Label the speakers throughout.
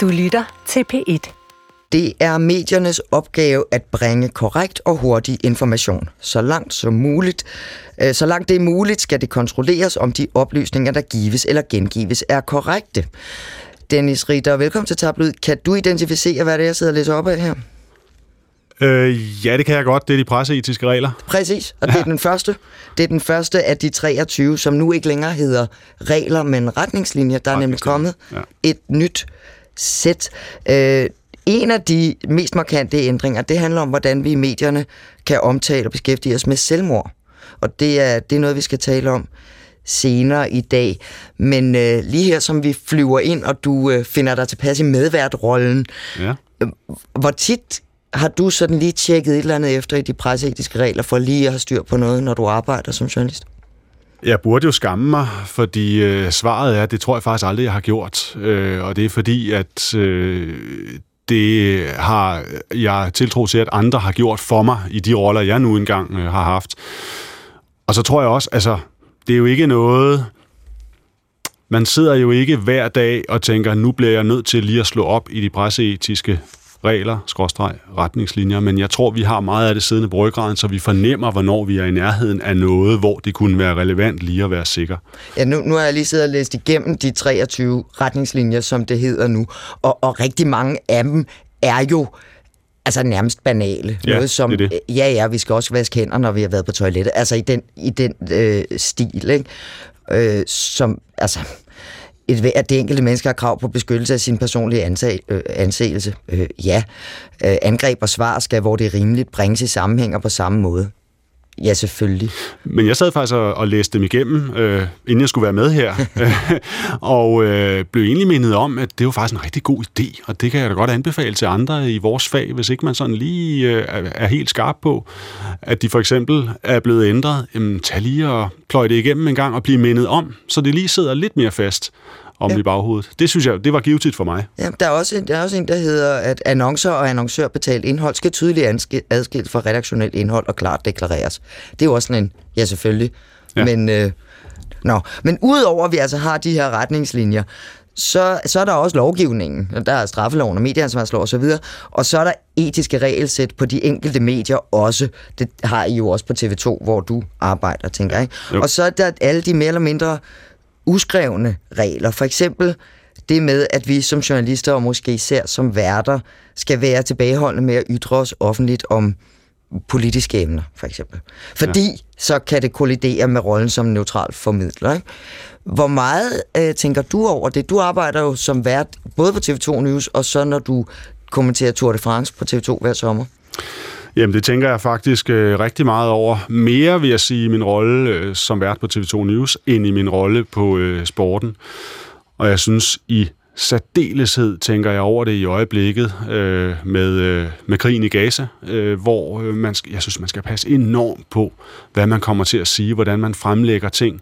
Speaker 1: Du lytter til P1.
Speaker 2: Det er mediernes opgave at bringe korrekt og hurtig information. Så langt som muligt, øh, så langt det er muligt, skal det kontrolleres, om de oplysninger, der gives eller gengives, er korrekte. Dennis Ritter, velkommen til Tabloid. Kan du identificere, hvad det er, jeg sidder og læser op af her?
Speaker 3: Øh, ja, det kan jeg godt. Det er de presseetiske regler.
Speaker 2: Præcis, og det er den første. Det er den første af de 23, som nu ikke længere hedder regler, men retningslinjer. Der er nemlig kommet
Speaker 3: Ja.
Speaker 2: et nyt sæt. Øh, en af de mest markante ændringer, det handler om, hvordan vi i medierne kan omtale og beskæftige os med selvmord. Og det er, det er noget, vi skal tale om senere i dag. Men øh, lige her, som vi flyver ind, og du øh, finder dig tilpas i medværtrollen,
Speaker 3: Ja.
Speaker 2: hvor tit har du sådan lige tjekket et eller andet efter i de presseetiske regler, for lige at have styr på noget, når du arbejder som journalist?
Speaker 3: Jeg burde jo skamme mig, fordi øh, svaret er, det tror jeg faktisk aldrig, jeg har gjort. Øh, og det er fordi, at øh, det har jeg tiltro til, at andre har gjort for mig i de roller, jeg nu engang øh, har haft. Og så tror jeg også, altså, det er jo ikke noget... Man sidder jo ikke hver dag og tænker, nu bliver jeg nødt til lige at slå op i de presseetiske regler, skråstreg, retningslinjer, men jeg tror, vi har meget af det siddende på ryggraden, så vi fornemmer, hvornår vi er i nærheden af noget, hvor det kunne være relevant lige at være sikker.
Speaker 2: Ja, nu, nu har jeg lige siddet og læst igennem de 23 retningslinjer, som det hedder nu, og, og rigtig mange af dem er jo altså nærmest banale.
Speaker 3: Ja,
Speaker 2: Noget som,
Speaker 3: det det.
Speaker 2: ja, ja, vi skal også vaske hænder, når vi har været på toilettet. Altså i den, i den øh, stil, ikke? Øh, som, altså, et, at det enkelte menneske har krav på beskyttelse af sin personlige ansag, øh, anseelse. Øh, ja. Øh, angreb og svar skal, hvor det er rimeligt, bringes i sammenhænger på samme måde. Ja, selvfølgelig.
Speaker 3: Men jeg sad faktisk og, og læste dem igennem, øh, inden jeg skulle være med her, og øh, blev egentlig mindet om, at det var faktisk en rigtig god idé, og det kan jeg da godt anbefale til andre i vores fag, hvis ikke man sådan lige øh, er, er helt skarp på, at de for eksempel er blevet ændret. Jamen, tag lige og pløj det igennem en gang og blive mindet om, så det lige sidder lidt mere fast om
Speaker 2: Ja.
Speaker 3: i baghovedet. Det synes jeg, det var givetigt for mig.
Speaker 2: Ja, der er, også en, der er også en, der hedder, at annoncer og annoncørbetalt indhold skal tydeligt adskilt fra redaktionelt indhold og klart deklareres. Det er jo også sådan en, ja selvfølgelig, ja. Men... Øh, Nå, men udover at vi altså har de her retningslinjer, så, så er der også lovgivningen. Der er straffeloven og medieansvarslov osv. Og så er der etiske regelsæt på de enkelte medier også. Det har I jo også på TV2, hvor du arbejder, tænker jeg. Og så er der alle de mere eller mindre uskrevne regler. For eksempel det med, at vi som journalister og måske især som værter skal være tilbageholdende med at ytre os offentligt om politiske emner, for eksempel. Fordi ja. så kan det kollidere med rollen som neutral formidler. Ikke? Hvor meget øh, tænker du over det? Du arbejder jo som vært både på TV2 News, og så når du kommenterer Tour de France på TV2 hver sommer.
Speaker 3: Jamen, det tænker jeg faktisk øh, rigtig meget over. Mere vil jeg sige i min rolle øh, som vært på TV2 News, end i min rolle på øh, sporten. Og jeg synes i særdeleshed tænker jeg over det i øjeblikket øh, med, øh, med krigen i Gaza, øh, hvor øh, man skal, jeg synes, man skal passe enormt på, hvad man kommer til at sige, hvordan man fremlægger ting.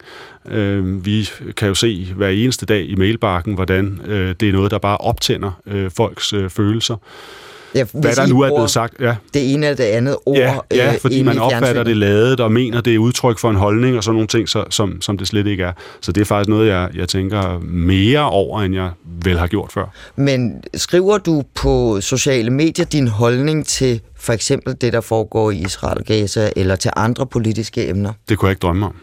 Speaker 3: Øh, vi kan jo se hver eneste dag i mailbakken, hvordan øh, det er noget, der bare optænder øh, folks øh, følelser.
Speaker 2: Ja,
Speaker 3: Hvad der nu er blevet sagt. Ja.
Speaker 2: Det ene eller det andet ord
Speaker 3: Ja, ja
Speaker 2: øh,
Speaker 3: fordi man opfatter det ladet og mener, det er udtryk for en holdning og sådan nogle ting, så, som, som det slet ikke er. Så det er faktisk noget, jeg, jeg tænker mere over, end jeg vel har gjort før.
Speaker 2: Men skriver du på sociale medier din holdning til for eksempel det, der foregår i Israel og Gaza, eller til andre politiske emner?
Speaker 3: Det kunne jeg ikke drømme om.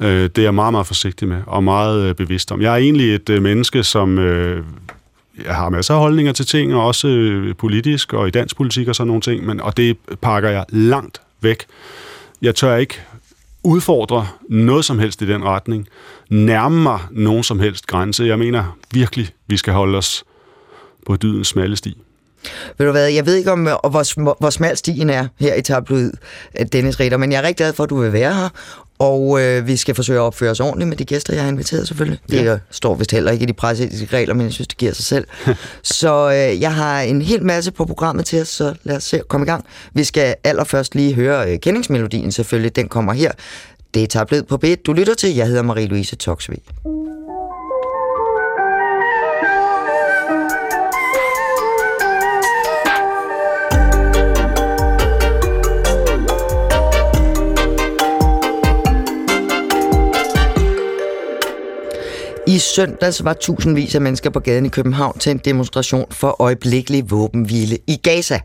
Speaker 3: Øh, det er jeg meget, meget forsigtig med, og meget øh, bevidst om. Jeg er egentlig et menneske, som... Øh, jeg har masser af holdninger til ting, og også øh, politisk og i dansk politik og sådan nogle ting, men, og det pakker jeg langt væk. Jeg tør ikke udfordre noget som helst i den retning, nærme mig nogen som helst grænse. Jeg mener virkelig, vi skal holde os på dydens smalle sti.
Speaker 2: Ved du hvad, jeg ved ikke, om hvor, hvor smal stien er her i tabloid, øh, Dennis Ritter, men jeg er rigtig glad for, at du vil være her, og øh, vi skal forsøge at opføre os ordentligt med de gæster, jeg har inviteret selvfølgelig. Det
Speaker 3: Ja.
Speaker 2: står vist heller ikke i de presseetiske regler, men jeg synes, det giver sig selv. så øh, jeg har en hel masse på programmet til os, så lad os se at komme i gang. Vi skal allerførst lige høre øh, kendingsmelodien selvfølgelig, den kommer her. Det er tabloid på B1, du lytter til. Jeg hedder Marie-Louise Toksvig. I søndags var tusindvis af mennesker på gaden i København til en demonstration for øjeblikkelig våbenhvile i Gaza.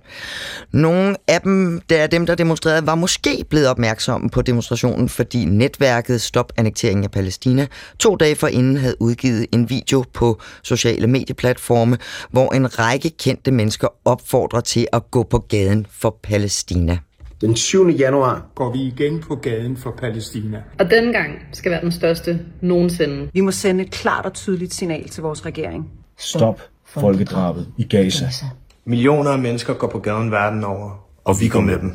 Speaker 2: Nogle af dem, der er dem, der demonstrerede, var måske blevet opmærksomme på demonstrationen, fordi netværket Stop Annekteringen af Palæstina to dage forinden havde udgivet en video på sociale medieplatforme, hvor en række kendte mennesker opfordrer til at gå på gaden for Palæstina.
Speaker 1: Den 7. januar går vi igen på gaden for Palæstina.
Speaker 4: Og denne gang skal være den største nogensinde.
Speaker 5: Vi må sende et klart og tydeligt signal til vores regering.
Speaker 6: Stop folkedrabet i Gaza.
Speaker 1: Millioner af mennesker går på gaden verden over, og vi går med dem.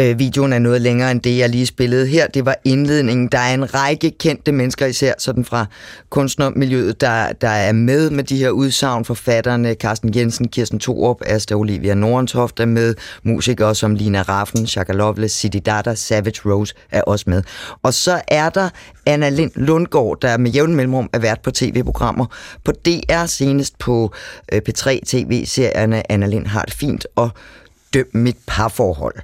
Speaker 2: Øh, videoen er noget længere end det, jeg lige spillede her. Det var indledningen. Der er en række kendte mennesker, især sådan fra kunstnermiljøet, der, der er med med de her udsagn. Forfatterne Carsten Jensen, Kirsten Thorup, Asta Olivia Nordentoft er med. Musikere som Lina Raffen, Shaka Loveless, Sidi Dada, Savage Rose er også med. Og så er der Anna Lind Lundgaard, der med jævn mellemrum er vært på tv-programmer. På DR senest på øh, P3 TV-serierne Anna Lind har det fint og døm mit parforhold.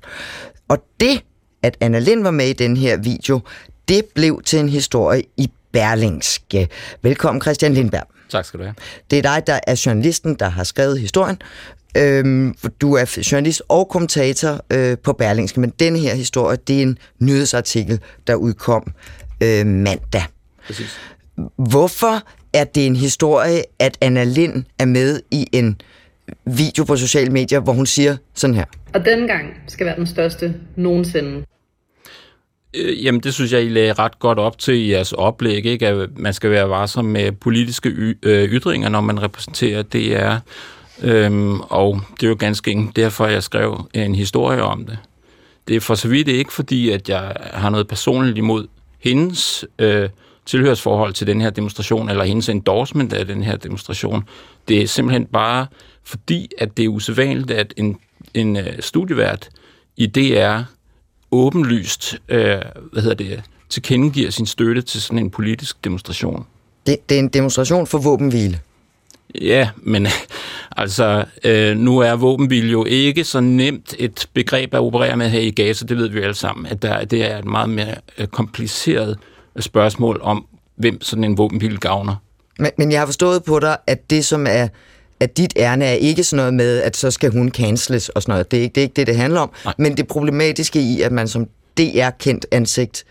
Speaker 2: Og det, at Anna Lind var med i den her video, det blev til en historie i Berlingske. Velkommen Christian Lindberg.
Speaker 7: Tak skal du have.
Speaker 2: Det er dig, der er journalisten, der har skrevet historien. Øhm, du er journalist og kommentator øh, på Berlingske, men den her historie, det er en nyhedsartikel, der udkom øh, mandag.
Speaker 7: Præcis.
Speaker 2: Hvorfor er det en historie, at Anna Lind er med i en video på sociale medier, hvor hun siger sådan her?
Speaker 4: Og denne gang skal være den største nogensinde.
Speaker 7: Øh, jamen, det synes jeg, I lagde ret godt op til i jeres oplæg, ikke? at man skal være varsom med politiske y- øh, ytringer, når man repræsenterer DR. Øhm, og det er jo ganske enkelt derfor, jeg skrev en historie om det. Det er for så vidt ikke, fordi at jeg har noget personligt imod hendes øh, tilhørsforhold til den her demonstration, eller hendes endorsement af den her demonstration. Det er simpelthen bare fordi, at det er usædvanligt, at en, en uh, studievært i DR åbenlyst øh, hvad hedder det, tilkendegiver sin støtte til sådan en politisk demonstration.
Speaker 2: Det, det er en demonstration for våbenhvile.
Speaker 7: Ja, men altså, øh, nu er våbenhvile jo ikke så nemt et begreb at operere med her i Gaza, det ved vi alle sammen, at der, det er et meget mere øh, kompliceret spørgsmål om, hvem sådan en våbenhvile gavner.
Speaker 2: Men, men jeg har forstået på dig, at det som er at dit ærne er ikke sådan noget med, at så skal hun canceles og sådan noget. Det er ikke det, er ikke det, det handler om. Nej. Men det problematiske i, at man som DR-kendt ansigt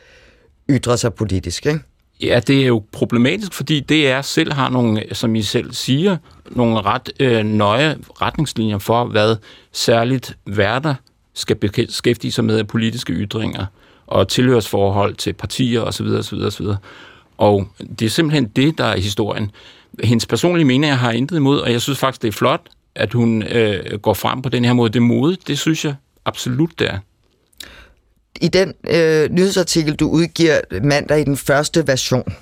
Speaker 2: ytrer sig politisk, ikke?
Speaker 7: Ja, det er jo problematisk, fordi DR selv har nogle, som I selv siger, nogle ret øh, nøje retningslinjer for, hvad særligt værter skal beskæftige sig med af politiske ytringer og tilhørsforhold til partier osv. osv., osv. Og det er simpelthen det, der er historien. Hendes personlige mening har jeg intet imod, og jeg synes faktisk, det er flot, at hun øh, går frem på den her måde. Det mode, det synes jeg absolut, det er.
Speaker 2: I den øh, nyhedsartikel, du udgiver mandag i den første version,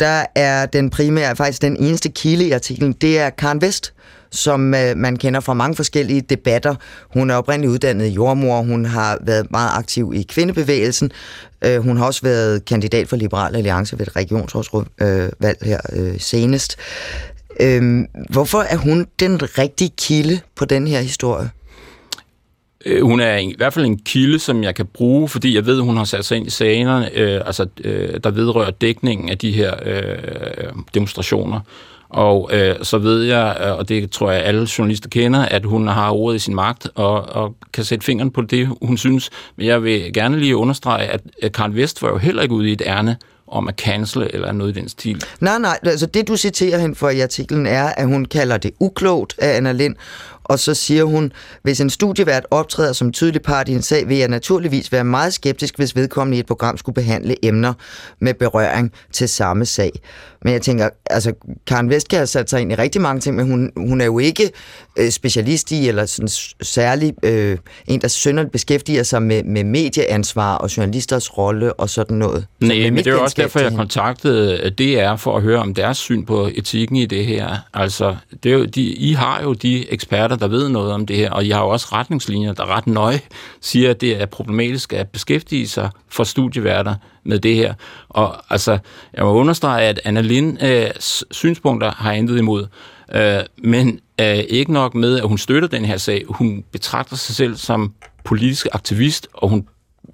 Speaker 2: der er den primære, faktisk den eneste kilde i artiklen, det er Karen Vest, som øh, man kender fra mange forskellige debatter. Hun er oprindeligt uddannet jordmor, hun har været meget aktiv i kvindebevægelsen, øh, hun har også været kandidat for Liberal Alliance ved et regionsrådsvalg øh, her øh, senest. Øh, hvorfor er hun den rigtige kilde på den her historie?
Speaker 7: Øh, hun er i hvert fald en kilde, som jeg kan bruge, fordi jeg ved, hun har sat sig ind i sagerne, øh, altså, øh, der vedrører dækningen af de her øh, demonstrationer. Og øh, så ved jeg, øh, og det tror jeg alle journalister kender, at hun har ordet i sin magt og, og kan sætte fingeren på det, hun synes. Men jeg vil gerne lige understrege, at Karl Vest var jo heller ikke ude i et ærne om at cancele eller noget i den stil.
Speaker 2: Nej, nej, altså det du citerer hende for i artiklen er, at hun kalder det uklogt af Anna Lind, og så siger hun, hvis en studievært optræder som tydelig part i en sag, vil jeg naturligvis være meget skeptisk, hvis vedkommende i et program skulle behandle emner med berøring til samme sag. Men jeg tænker, altså Karen Vestke har sat sig ind i rigtig mange ting, men hun, hun er jo ikke øh, specialist i, eller sådan særlig øh, en, der sønderligt beskæftiger sig med, med medieansvar og journalisters rolle og sådan noget.
Speaker 7: Nej, men det er jo også derfor, jeg kontaktede øh, DR for at høre om deres syn på etikken i det her. Altså, det er jo, de, I har jo de eksperter, der ved noget om det her, og I har jo også retningslinjer, der ret nøje siger, at det er problematisk at beskæftige sig for studieværter med det her. Og altså, jeg må understrege, at Anna Lind øh, synspunkter har intet imod, øh, men øh, ikke nok med, at hun støtter den her sag. Hun betragter sig selv som politisk aktivist, og hun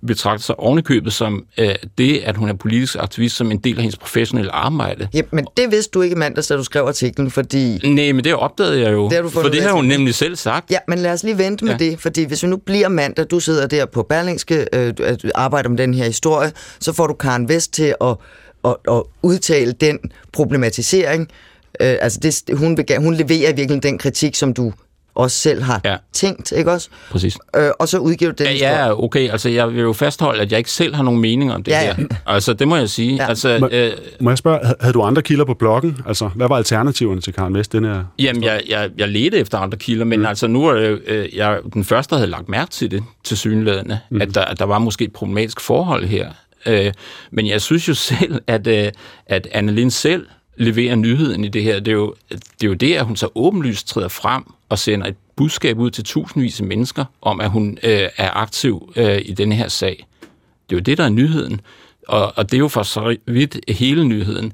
Speaker 7: betragter sig ovenikøbet som øh, det, at hun er politisk aktivist, som en del af hendes professionelle arbejde.
Speaker 2: Ja, men det vidste du ikke mandags, da du skrev artiklen, fordi...
Speaker 7: Nej, men det opdagede jeg jo,
Speaker 2: Det har du
Speaker 7: for det har hun nemlig selv sagt.
Speaker 2: Ja, men lad os lige vente med
Speaker 7: Ja.
Speaker 2: det, fordi hvis vi nu bliver mandag, du sidder der på Berlingske, øh, arbejder med den her historie, så får du Karen Vest til at, at, at udtale den problematisering. Øh, altså det, hun, vil, hun leverer i virkeligheden den kritik, som du også selv har
Speaker 7: Ja.
Speaker 2: tænkt, ikke også?
Speaker 7: Præcis.
Speaker 2: Øh, og så udgiver du den
Speaker 7: Ja,
Speaker 2: historie.
Speaker 7: ja, okay. Altså, jeg vil jo fastholde, at jeg ikke selv har nogen mening om det
Speaker 2: Ja, ja.
Speaker 7: her. Altså, det må jeg sige.
Speaker 2: Ja.
Speaker 7: Altså,
Speaker 3: Må,
Speaker 7: øh,
Speaker 3: må jeg spørge, havde- du andre kilder på bloggen? Altså, hvad var alternativerne til Karen Vest? Den her?
Speaker 7: Jamen, jeg, jeg, jeg ledte efter andre kilder, men mm. altså nu er øh, jeg den første, der havde lagt mærke til det, til synlædende, mm. at, der, at der var måske et problematisk forhold her. Øh, men jeg synes jo selv, at, øh, at Annelien selv leverer nyheden i det her. Det er, jo, det er jo det, at hun så åbenlyst træder frem og sender et budskab ud til tusindvis af mennesker om, at hun øh, er aktiv øh, i denne her sag. Det er jo det, der er nyheden. Og, og det er jo for så vidt hele nyheden.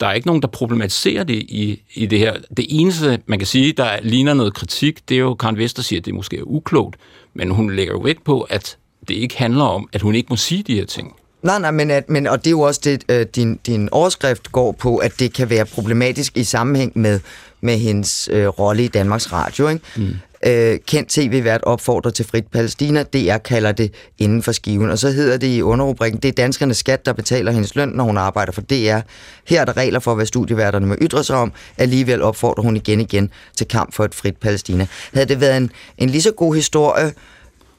Speaker 7: Der er ikke nogen, der problematiserer det i, i det her. Det eneste, man kan sige, der ligner noget kritik, det er jo, Karen Vester siger, at det måske er uklogt, men hun lægger jo vægt på, at det ikke handler om, at hun ikke må sige de her ting.
Speaker 2: Nej, nej, men, at, men og det er jo også det, øh, din, din overskrift går på, at det kan være problematisk i sammenhæng med, med hendes øh, rolle i Danmarks Radio. Ikke? Mm. Øh, kendt tv-vært opfordrer til frit Palæstina. DR kalder det inden for skiven. Og så hedder det i underrubrikken, det er danskernes skat, der betaler hendes løn, når hun arbejder for DR. Her er der regler for, hvad studieværterne må ytre sig om. Alligevel opfordrer hun igen igen til kamp for et frit Palæstina. Havde det været en, en lige så god historie,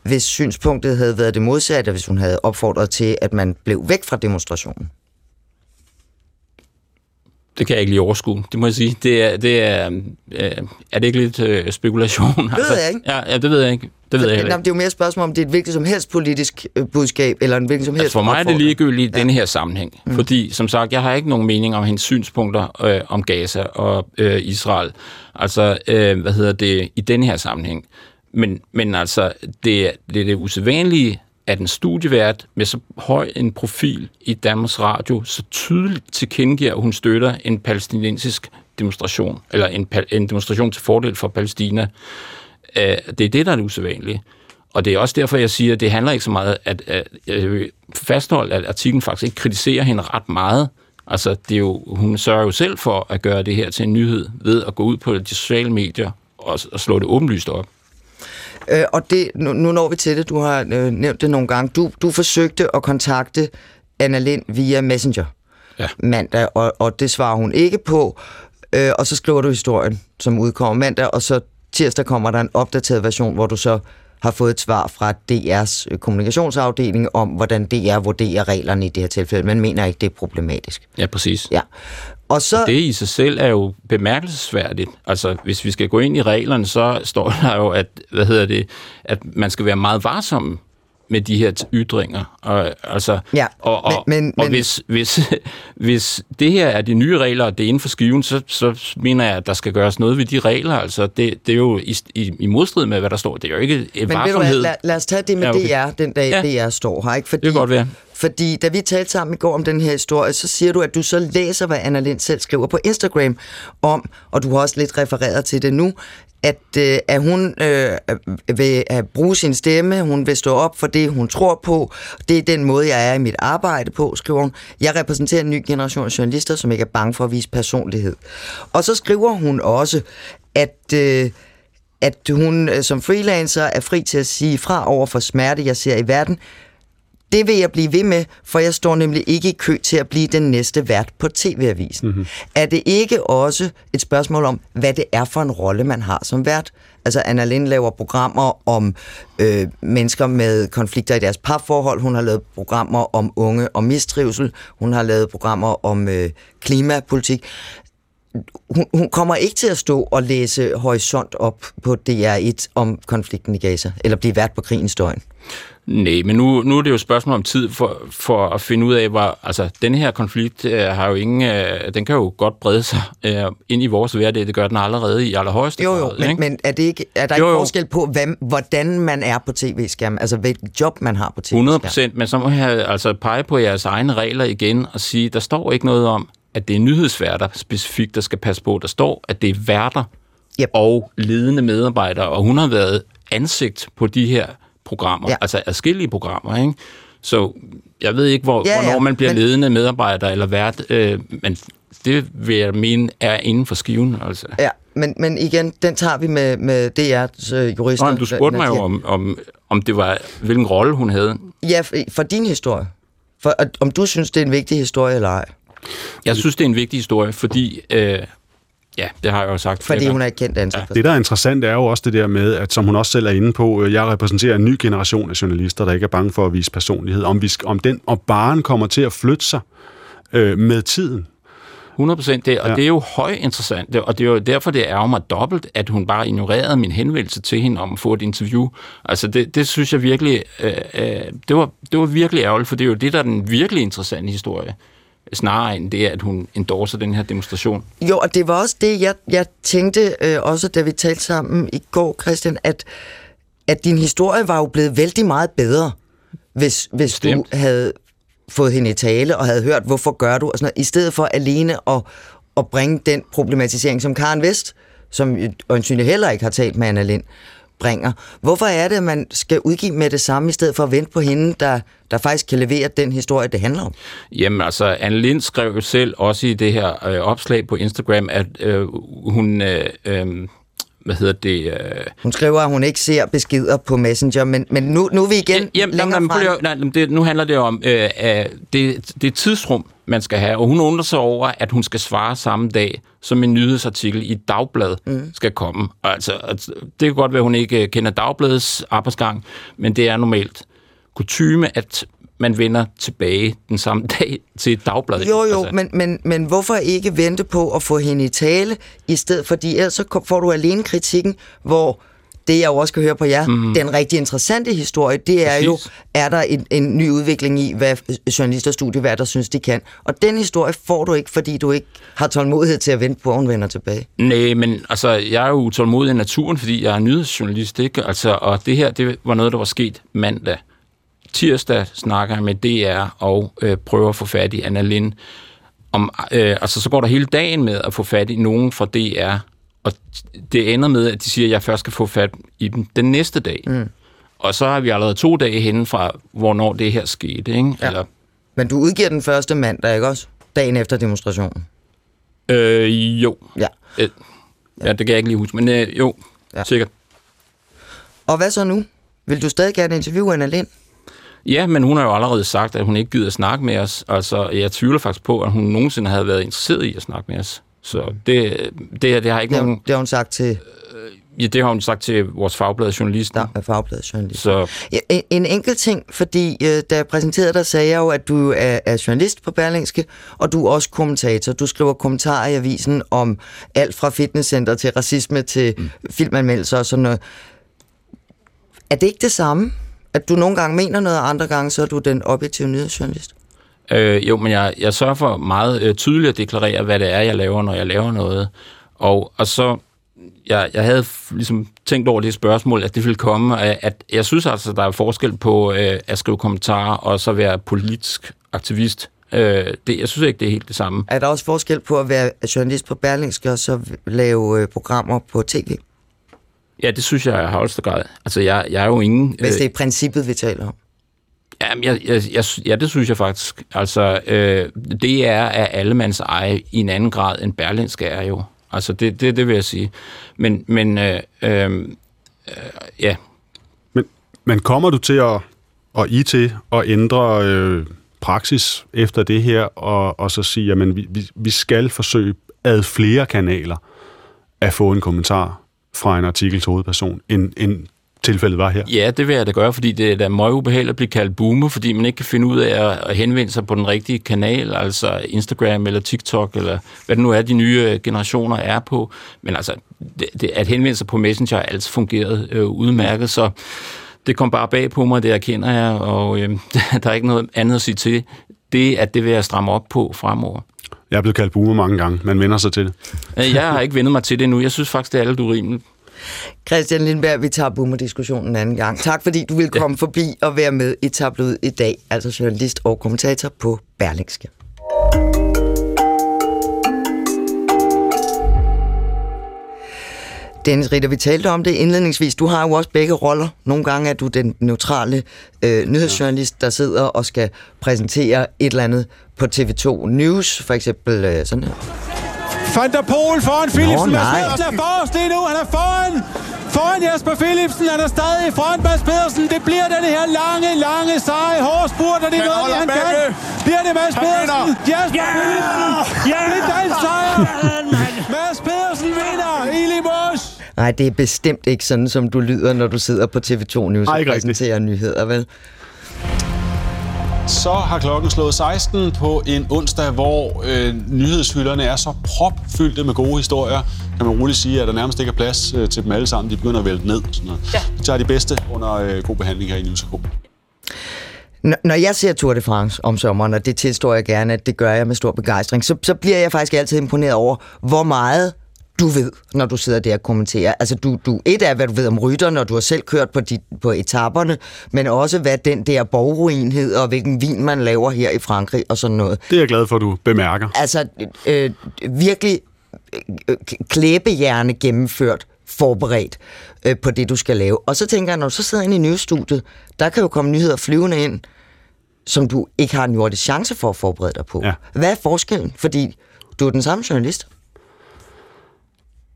Speaker 2: hvis synspunktet havde været det modsatte, hvis hun havde opfordret til, at man blev væk fra demonstrationen.
Speaker 7: Det kan jeg ikke lige overskue, det må jeg sige. Det er, det er, øh, er det ikke lidt øh, spekulation? Det
Speaker 2: ved jeg ikke.
Speaker 7: Ja, ja, det ved jeg ikke. Det ved jeg ikke.
Speaker 2: det er jo mere et spørgsmål om, det er et hvilket som helst politisk øh, budskab, eller en hvilken som helst
Speaker 7: Altså for mig er det ligegyldigt i denne her sammenhæng. Mm. Fordi, som sagt, jeg har ikke nogen mening om hendes synspunkter øh, om Gaza og øh, Israel. Altså, øh, hvad hedder det, i denne her sammenhæng. Men, men altså, det, det er det usædvanlige, at en studievært med så høj en profil i Danmarks Radio så tydeligt tilkendegiver, at hun støtter en palæstinensisk demonstration, eller en, en demonstration til fordel for Palæstina. Øh, det er det, der er det usædvanlige. Og det er også derfor, jeg siger, at det handler ikke så meget, at, at jeg vil fastholde, at artiklen faktisk ikke kritiserer hende ret meget. Altså, det er jo, hun sørger jo selv for at gøre det her til en nyhed ved at gå ud på de sociale medier og, og slå det åbenlyst op.
Speaker 2: Øh, og det, nu, nu når vi til det, du har øh, nævnt det nogle gange. Du, du forsøgte at kontakte Anna Lind via Messenger
Speaker 7: Ja.
Speaker 2: mandag, og, og det svarer hun ikke på. Øh, og så skriver du historien, som udkommer mandag, og så tirsdag kommer der en opdateret version, hvor du så har fået et svar fra DR's kommunikationsafdeling om, hvordan DR vurderer reglerne i det her tilfælde. Man mener ikke, det er problematisk.
Speaker 7: Ja, præcis.
Speaker 2: Ja. Og så...
Speaker 7: Det i sig selv er jo bemærkelsesværdigt. Altså, hvis vi skal gå ind i reglerne, så står der jo, at, hvad hedder det, at man skal være meget varsom med de her ytringer. Og, altså,
Speaker 2: Ja,
Speaker 7: og, og,
Speaker 2: men- men-
Speaker 7: og hvis, hvis, hvis det her er de nye regler, og det er inden for skiven, så, så mener jeg, at der skal gøres noget ved de regler. Altså, det, det er jo i, i, i modstrid med, hvad der står. Det er jo ikke en
Speaker 2: Men ved du hvad, lad, lad os tage det med
Speaker 7: Ja, okay.
Speaker 2: DR, den dag
Speaker 7: Ja.
Speaker 2: DR står her. Ikke? Fordi,
Speaker 7: Det kan godt være.
Speaker 2: Fordi da vi talte sammen i går om den her historie, så siger du, at du så læser, hvad Anna Lind selv skriver på Instagram om, og du har også lidt refereret til det nu, at, øh, at hun øh, vil at bruge sin stemme, hun vil stå op for det, hun tror på. Det er den måde, jeg er i mit arbejde på, skriver hun. Jeg repræsenterer en ny generation af journalister, som ikke er bange for at vise personlighed. Og så skriver hun også, at... Øh, at hun øh, som freelancer er fri til at sige fra over for smerte, jeg ser i verden. Det vil jeg blive ved med, for jeg står nemlig ikke i kø til at blive den næste vært på TV-avisen. Mm-hmm. Er det ikke også et spørgsmål om, hvad det er for en rolle, man har som vært? Altså, Anna Lind laver programmer om øh, mennesker med konflikter i deres parforhold. Hun har lavet programmer om unge og mistrivsel. Hun har lavet programmer om øh, klimapolitik hun, hun kommer ikke til at stå og læse horisont op på DR1 om konflikten i Gaza, eller blive vært på krigens døgn.
Speaker 7: Nej, men nu, nu er det jo et spørgsmål om tid for, for at finde ud af, hvor, altså, den her konflikt øh, har jo ingen, øh, den kan jo godt brede sig øh, ind i vores hverdag, det gør den allerede i allerhøjeste
Speaker 2: Jo, jo,
Speaker 7: grad.
Speaker 2: men,
Speaker 7: ikke?
Speaker 2: men er, det ikke, er der
Speaker 7: Jo,
Speaker 2: ikke forskel på, hvad, hvordan man er på tv-skærmen, altså hvilket job man har på tv-skærmen?
Speaker 7: 100 procent, men så må jeg altså pege på jeres egne regler igen og sige, der står ikke noget om, at det er nyhedsværter specifikt, der skal passe på. Der står, at det er værter
Speaker 2: Yep.
Speaker 7: og ledende medarbejdere, og hun har været ansigt på de her programmer,
Speaker 2: Ja.
Speaker 7: altså adskillige programmer, ikke? Så jeg ved ikke, hvor,
Speaker 2: Ja,
Speaker 7: hvornår man bliver
Speaker 2: men-
Speaker 7: ledende medarbejder eller vært, øh, men det vil jeg mene er inden for skiven. Altså.
Speaker 2: Ja, men, men igen, den tager vi med, med DR's øh, jurister.
Speaker 7: Nå, du spurgte mig jo, om, om, om det var, hvilken rolle hun havde.
Speaker 2: Ja, for, for din historie. For, at- om du synes, det er en vigtig historie eller ej.
Speaker 7: Jeg synes, det er en vigtig historie, fordi... Øh, ja, det har jeg jo sagt
Speaker 2: Fordi hun er et kendt ansigt.
Speaker 3: Det, der er interessant, er jo også det der med, at som hun også selv er inde på, øh, jeg repræsenterer en ny generation af journalister, der ikke er bange for at vise personlighed. Om, vi om den og baren kommer til at flytte sig øh, med tiden.
Speaker 7: 100 procent det, og
Speaker 3: Ja.
Speaker 7: ja. det er jo højt interessant, og det er jo derfor, det er mig dobbelt, at hun bare ignorerede min henvendelse til hende om at få et interview. Altså, det, det synes jeg virkelig, øh, øh, det, var, det var virkelig ærgerligt, for det er jo det, der er den virkelig interessante historie, snarere end det, at hun endorser den her demonstration.
Speaker 2: Jo, og det var også det, jeg, jeg tænkte øh, også, da vi talte sammen i går, Christian, at, at din historie var jo blevet vældig meget bedre, hvis, hvis du havde fået hende i tale og havde hørt, hvorfor gør du, og sådan noget, i stedet for alene at, at bringe den problematisering, som Karen Vest, som øjensynligt heller ikke har talt med Anna Lind, bringer. Hvorfor er det, at man skal udgive med det samme, i stedet for at vente på hende, der, der faktisk kan levere den historie, det handler om?
Speaker 7: Jamen altså, Anne Lind skrev jo selv også i det her øh, opslag på Instagram, at øh, hun, øh, øh, hvad hedder det... Øh,
Speaker 2: Hun skriver, at hun ikke ser beskeder på Messenger, men, men nu, nu er vi igen
Speaker 7: Jamen,
Speaker 2: længere
Speaker 7: jamen,
Speaker 2: frem.
Speaker 7: nej, det, nu handler det om øh, øh, det, det tidsrum, man skal have, og hun undrer sig over, at hun skal svare samme dag, som en nyhedsartikel i et dagblad mm. skal komme. Altså, altså, det kan godt være, at hun ikke øh, kender dagbladets arbejdsgang, men det er normalt kutyme, at man vender tilbage den samme dag til et dagblad.
Speaker 2: Jo, jo,
Speaker 7: altså,
Speaker 2: men, men, men hvorfor ikke vente på at få hende i tale, i stedet fordi ellers så får du alene kritikken, hvor det jeg jo også kan høre på jer, mm. den rigtig interessante historie, det er
Speaker 7: Præcis.
Speaker 2: jo, er der en, en ny udvikling i, hvad journalister og studieværter synes, de kan. Og den historie får du ikke, fordi du ikke har tålmodighed til at vente på, at hun vender tilbage.
Speaker 7: Nej, men altså, jeg er jo utålmodig i naturen, fordi jeg er nyhedsjournalist, ikke? Altså, og det her, det var noget, der var sket mandag. Tirsdag snakker jeg med DR og øh, prøver at få fat i Anna Lind. Om, øh, altså, så går der hele dagen med at få fat i nogen fra DR, og det ender med, at de siger, at jeg først skal få fat i dem den næste dag. Mm. Og så har vi allerede to dage henne fra, hvornår det her skete, ikke?
Speaker 2: Ja.
Speaker 7: Eller,
Speaker 2: Men du udgiver den første mandag, ikke også? Dagen efter demonstrationen.
Speaker 7: øh, jo.
Speaker 2: Ja.
Speaker 7: Øh, ja, det kan jeg ikke lige huske, men øh, jo,
Speaker 2: Ja.
Speaker 7: sikkert.
Speaker 2: Og hvad så nu? Vil du stadig gerne interviewe Anna Lind?
Speaker 7: Ja, men hun har jo allerede sagt, at hun ikke gider at snakke med os. Altså, jeg tvivler faktisk på, at hun nogensinde havde været interesseret i at snakke med os. Så det, det, det har ikke
Speaker 2: Det
Speaker 7: nogen...
Speaker 2: det har hun sagt til
Speaker 7: Ja, det har hun sagt til vores fagblad journalisten.
Speaker 2: der, Fagbladet Journalist.
Speaker 7: Så
Speaker 2: Ja, en, en enkelt ting, fordi øh, da jeg præsenterede dig, sagde jeg jo, at du er, er journalist på Berlingske, og du er også kommentator. Du skriver kommentarer i avisen om alt fra fitnesscenter til racisme til mm. filmanmeldelser og sådan noget. Er det ikke det samme? At du nogle gange mener noget, og andre gange så er du den objektive nyhedsjournalist?
Speaker 7: øh, jo, men jeg, jeg sørger for meget øh, tydeligt at deklarere, hvad det er, jeg laver, når jeg laver noget. Og, og så... Jeg, jeg havde ligesom tænkt over det spørgsmål, at det ville komme, at, at jeg synes altså, der er forskel på øh, at skrive kommentarer og så være politisk aktivist. Øh, det, jeg synes ikke, det er helt det samme.
Speaker 2: Er der også forskel på at være journalist på Berlingske og så lave øh, programmer på tv?
Speaker 7: Ja, det synes jeg i højeste grad. Altså, jeg, jeg er jo ingen...
Speaker 2: Hvis det er princippet, vi taler om.
Speaker 7: Jamen, jeg, jeg, jeg, ja, det synes jeg faktisk. Altså, øh, det er af allemands eje i en anden grad, end Berlinske er jo. Altså, det, det, det vil jeg sige. Men, men øh, øh, øh, ja,
Speaker 3: Men, men kommer du til at, og I til at ændre øh, praksis efter det her, og, og så sige, at vi, vi, vi skal forsøge ad flere kanaler at få en kommentar fra en artikel til hovedperson, end, end tilfældet var her?
Speaker 7: ja, det vil jeg da gøre, fordi det er da meget ubehageligt at blive kaldt boomer, fordi man ikke kan finde ud af at, henvende sig på den rigtige kanal, altså Instagram eller TikTok, eller hvad det nu er, de nye øh, generationer er på. Men altså, det, det, at henvende sig på Messenger har altid fungeret øh, udmærket, så det kom bare bag på mig, det erkender jeg, og øh, der er ikke noget andet at sige til. Det, at det vil jeg stramme op på fremover.
Speaker 3: Jeg er blevet kaldt boomer mange gange, man vender sig til det.
Speaker 7: Øh, Jeg har ikke vendt mig til det endnu. Jeg synes faktisk, det er lidt urimeligt.
Speaker 2: Christian Lindberg, vi tager boomer-diskussionen en anden gang. Tak fordi du vil komme ja. forbi og være med i Tabloid i dag, altså journalist og kommentator på Berlingske. Dennis Ritter, vi talte om det indledningsvis. Du har jo også begge roller. Nogle gange er du den neutrale øh, nyhedsjournalist, der sidder og skal præsentere et eller andet på TV2 News, for eksempel øh, sådan her.
Speaker 8: Van der Pol foran Philipsen.
Speaker 2: Nå,
Speaker 8: Mads
Speaker 2: nej.
Speaker 8: Pedersen er forrest lige nu. Han er foran. Foran Jesper Philipsen. Han er stadig foran Mads Pedersen. Det bliver den her lange, lange, seje, hårde spurt, og det er
Speaker 9: Han
Speaker 8: noget, han kan. Bliver det Mads Pedersen? Jesper
Speaker 9: Ja!
Speaker 8: Philipsen.
Speaker 9: Ja!
Speaker 8: Det er dansk sejr. Mads Pedersen vinder. Eli Mos.
Speaker 2: Nej, det er bestemt ikke sådan, som du lyder, når du sidder på TV2 News
Speaker 3: Ej,
Speaker 2: og
Speaker 3: ikke rigtigt.
Speaker 2: præsenterer nyheder, vel?
Speaker 10: Så har klokken slået 16 på en onsdag, hvor øh, nyhedshylderne er så propfyldte med gode historier. Kan man roligt sige, at der nærmest ikke er plads øh, til dem alle sammen. De begynder at vælte ned. og Sådan noget. Ja. Vi tager de bedste under øh, god behandling her i News.dk.
Speaker 2: N- Når jeg ser Tour de France om sommeren, og det tilstår jeg gerne, at det gør jeg med stor begejstring, så, så bliver jeg faktisk altid imponeret over, hvor meget du ved, når du sidder der og kommenterer. Altså, du, du, et af, hvad du ved om rytterne, og du har selv kørt på, de, på etaperne, men også, hvad den der borgruin hedder, og hvilken vin man laver her i Frankrig, og sådan noget.
Speaker 3: Det er jeg glad for, at du bemærker.
Speaker 2: Altså, øh, virkelig øh, klæbehjerne gennemført, forberedt øh, på det, du skal lave. Og så tænker jeg, når du så sidder inde i nyhedsstudiet, der kan jo komme nyheder flyvende ind, som du ikke har en jordisk chance for at forberede dig på.
Speaker 3: Ja.
Speaker 2: Hvad er forskellen? Fordi du er den samme journalist.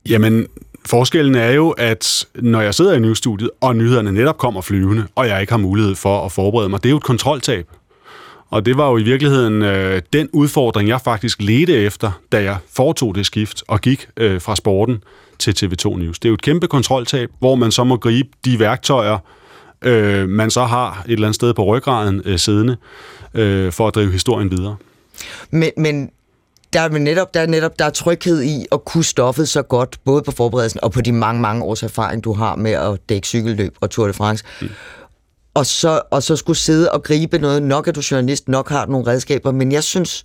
Speaker 3: Jamen, forskellen er jo, at når jeg sidder i nyhedsstudiet, og nyhederne netop kommer flyvende, og jeg ikke har mulighed for at forberede mig, det er jo et kontroltab. Og det var jo i virkeligheden øh, den udfordring, jeg faktisk ledte efter, da jeg foretog det skift og gik øh, fra sporten til TV2 News. Det er jo et kæmpe kontroltab, hvor man så må gribe de værktøjer, øh, man så har et eller andet sted på ryggraden øh, siddende, øh, for at drive historien videre.
Speaker 2: Men, men der er netop, der er netop der er tryghed i at kunne stoffet så godt, både på forberedelsen og på de mange, mange års erfaring, du har med at dække cykelløb og Tour de France. Mm. Og, så, og så skulle sidde og gribe noget. Nok er du journalist, nok har du nogle redskaber, men jeg synes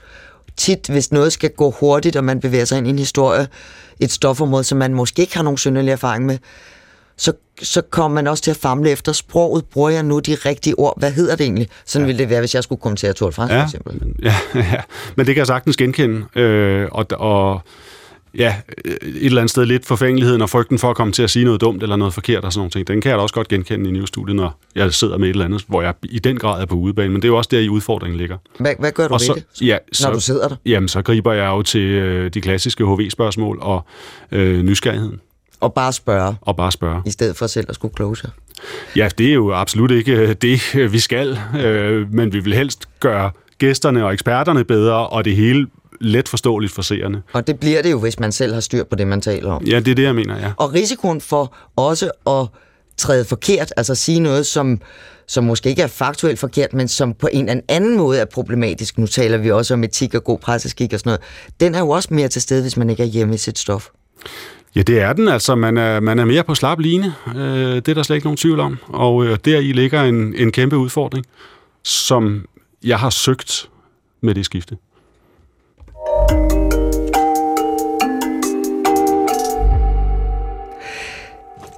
Speaker 2: tit, hvis noget skal gå hurtigt, og man bevæger sig ind i en historie, et stofområde, som man måske ikke har nogen synderlig erfaring med, så, så kommer man også til at famle efter sproget. Bruger jeg nu de rigtige ord? Hvad hedder det egentlig? Sådan ja. ville det være, hvis jeg skulle kommentere Tour de France, for
Speaker 3: Ja,
Speaker 2: eksempel.
Speaker 3: men- ja, ja, men det kan jeg sagtens genkende. Øh, og, og ja, et eller andet sted lidt forfængeligheden og frygten for at komme til at sige noget dumt eller noget forkert og sådan nogle ting, den kan jeg da også godt genkende i newsstudiet, når jeg sidder med et eller andet, hvor jeg i den grad er på udebane. Men det er jo også der, i udfordringen ligger.
Speaker 2: Hvad, hvad gør du
Speaker 3: og
Speaker 2: ved
Speaker 3: så,
Speaker 2: det,
Speaker 3: ja,
Speaker 2: når du sidder der?
Speaker 3: Jamen, så griber jeg jo til øh, de klassiske HV-spørgsmål og øh, nysgerrigheden.
Speaker 2: Og bare spørge,
Speaker 3: Og bare spørge.
Speaker 2: i stedet for selv at skulle close.
Speaker 3: Ja, det er jo absolut ikke øh, det, øh, vi skal, øh, men vi vil helst gøre gæsterne og eksperterne bedre, og det hele let forståeligt for seerne.
Speaker 2: Og det bliver det jo, hvis man selv har styr på det, man taler om.
Speaker 3: Ja, det er det, jeg mener, ja.
Speaker 2: Og risikoen for også at træde forkert, altså sige noget, som, som måske ikke er faktuelt forkert, men som på en eller anden måde er problematisk. Nu taler vi også om etik og god presseskik og sådan noget. Den er jo også mere til stede, hvis man ikke er hjemme i sit stof.
Speaker 3: Ja, det er den. Altså, man er, man er mere på slap line. Øh, det er der slet ikke nogen tvivl om. Og øh, deri ligger en, en kæmpe udfordring, som jeg har søgt med det skifte.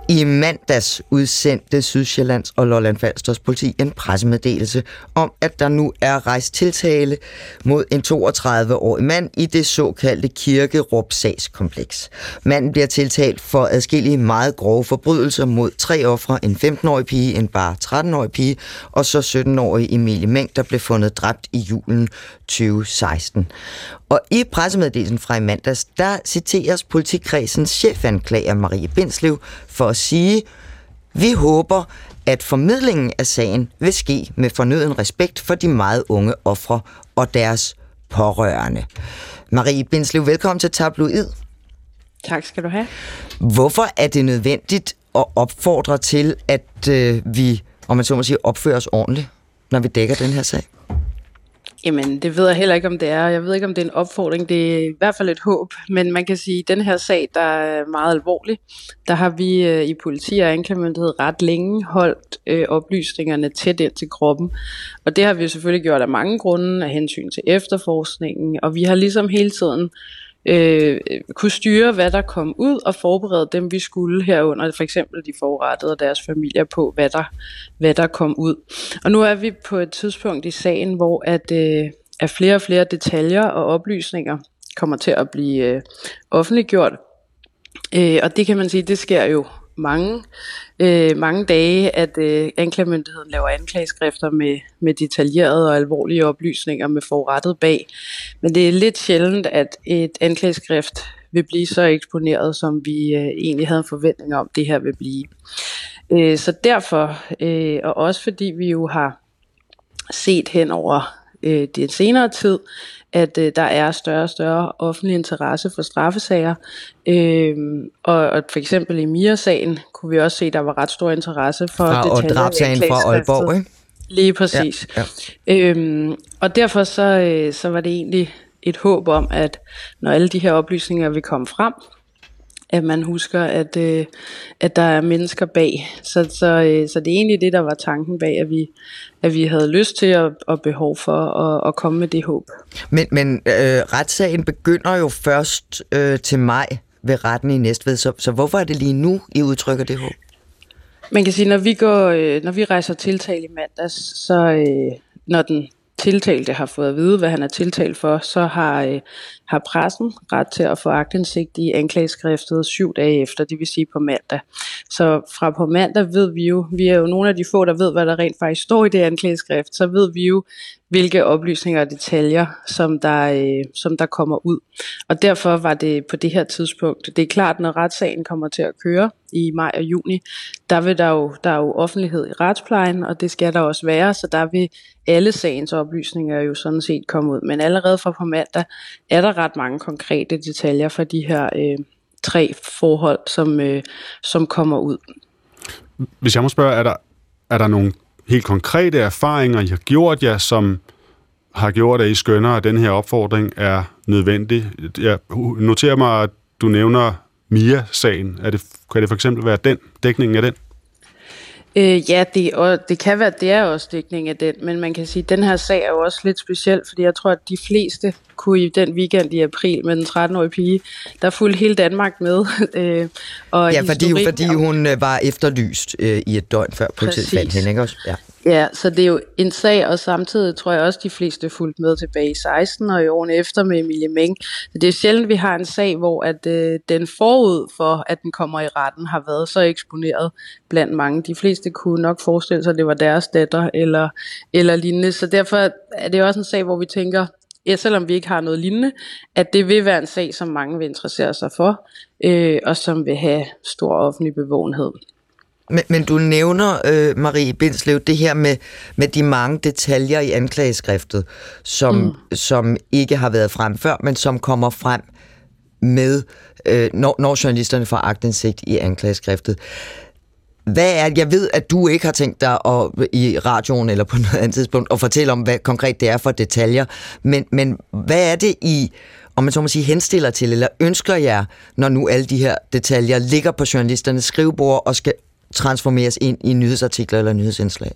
Speaker 2: I mandags udsendte Sydsjællands og Lolland Falsters politi en pressemeddelelse om, at der nu er rejst tiltale mod en 32-årig mand i det såkaldte kirkerup sagskompleks. Manden bliver tiltalt for adskillige meget grove forbrydelser mod tre ofre, en 15-årig pige, en bare 13-årig pige, og så 17-årig Emilie Meng, der blev fundet dræbt i julen 2016. Og i pressemeddelelsen fra i mandags, der citeres politikredsens chefanklager Marie Bindslev for at sige, vi håber, at formidlingen af sagen vil ske med fornøden respekt for de meget unge ofre og deres pårørende. Marie Bindslev, velkommen til Tabloid.
Speaker 11: Tak skal du have.
Speaker 2: Hvorfor er det nødvendigt at opfordre til, at øh, vi, om man så må sige, opfører os ordentligt, når vi dækker den her sag?
Speaker 11: Jamen, det ved jeg heller ikke, om det er. Jeg ved ikke, om det er en opfordring. Det er i hvert fald et håb. Men man kan sige, at den her sag, der er meget alvorlig, der har vi øh, i politi og anklagemyndighed ret længe holdt øh, oplysningerne tæt ind til kroppen. Og det har vi selvfølgelig gjort af mange grunde, af hensyn til efterforskningen. Og vi har ligesom hele tiden øh, øh, kunne styre, hvad der kom ud, og forberede dem, vi skulle herunder, for eksempel de forrettede og deres familier på, hvad der, hvad der kom ud. Og nu er vi på et tidspunkt i sagen, hvor at, øh, at flere og flere detaljer og oplysninger kommer til at blive øh, offentliggjort. Øh, og det kan man sige, det sker jo mange, øh, mange dage, at øh, anklagemyndigheden laver anklageskrifter med, med detaljerede og alvorlige oplysninger med forrettet bag. Men det er lidt sjældent, at et anklageskrift vil blive så eksponeret, som vi øh, egentlig havde en forventning om, det her vil blive. Øh, så derfor, øh, og også fordi vi jo har set hen over øh, den senere tid, at øh, der er større og større offentlig interesse for straffesager. Øh, og, og for eksempel i Mia-sagen kunne vi også se, at der var ret stor interesse for
Speaker 2: fra, og drabsagen fra Aalborg, ikke?
Speaker 11: Lige præcis. Ja, ja. Øhm, og derfor så, øh, så var det egentlig et håb om, at når alle de her oplysninger vil komme frem, at man husker, at, øh, at der er mennesker bag. Så, så, øh, så det er egentlig det, der var tanken bag, at vi, at vi havde lyst til at, og behov for at, at komme med det håb.
Speaker 2: Men, men øh, retssagen begynder jo først øh, til maj ved retten i Næstved, så, så hvorfor er det lige nu, I udtrykker det håb?
Speaker 11: Man kan sige, når vi går, øh, når vi rejser tiltale i mandags, så øh, når den tiltalte har fået at vide, hvad han er tiltalt for, så har, øh, har pressen ret til at få agtindsigt i anklageskriftet syv dage efter, det vil sige på mandag. Så fra på mandag ved vi jo, vi er jo nogle af de få, der ved, hvad der rent faktisk står i det anklageskrift, så ved vi jo, hvilke oplysninger og detaljer, som der, øh, som der kommer ud. Og derfor var det på det her tidspunkt, det er klart, når retssagen kommer til at køre i maj og juni, der vil der jo, der er jo offentlighed i retsplejen, og det skal der også være, så der vil alle sagens oplysninger jo sådan set komme ud. Men allerede fra på mandag er der ret mange konkrete detaljer for de her øh, tre forhold, som, øh, som kommer ud.
Speaker 3: Hvis jeg må spørge, er der, er der nogle helt konkrete erfaringer, I har gjort jer, som har gjort, at I skønner, at den her opfordring er nødvendig? Jeg noterer mig, at du nævner Mia-sagen. Er det, kan det for eksempel være den, dækningen af den?
Speaker 11: Øh, ja, det, og det kan være, det er også dækning af den, men man kan sige, at den her sag er jo også lidt speciel, fordi jeg tror, at de fleste kunne i den weekend i april med den 13-årige pige, der fulgte hele Danmark med.
Speaker 2: øh, og ja, fordi, fordi hun øh, var efterlyst øh, i et døgn før politiet fandt hende, ikke også? Ja.
Speaker 11: Ja, så det er jo en sag, og samtidig tror jeg også, de fleste fulgte med tilbage i 16 og i årene efter med Emilie Meng. Så det er sjældent, vi har en sag, hvor at, øh, den forud for, at den kommer i retten, har været så eksponeret blandt mange. De fleste kunne nok forestille sig, at det var deres datter eller, eller lignende. Så derfor er det også en sag, hvor vi tænker, ja, selvom vi ikke har noget lignende, at det vil være en sag, som mange vil interessere sig for, øh, og som vil have stor offentlig bevågenhed.
Speaker 2: Men, men du nævner, øh, Marie Bindslev, det her med, med de mange detaljer i anklageskriftet, som, mm. som ikke har været frem før, men som kommer frem med, øh, når, når journalisterne får agtindsigt i anklageskriftet. Hvad er Jeg ved, at du ikke har tænkt dig at, i radioen eller på noget andet tidspunkt at fortælle om, hvad konkret det er for detaljer, men, men hvad er det i om man så må sige, henstiller til, eller ønsker jer, når nu alle de her detaljer ligger på journalisternes skrivebord og skal transformeres ind i nyhedsartikler eller nyhedsindslag?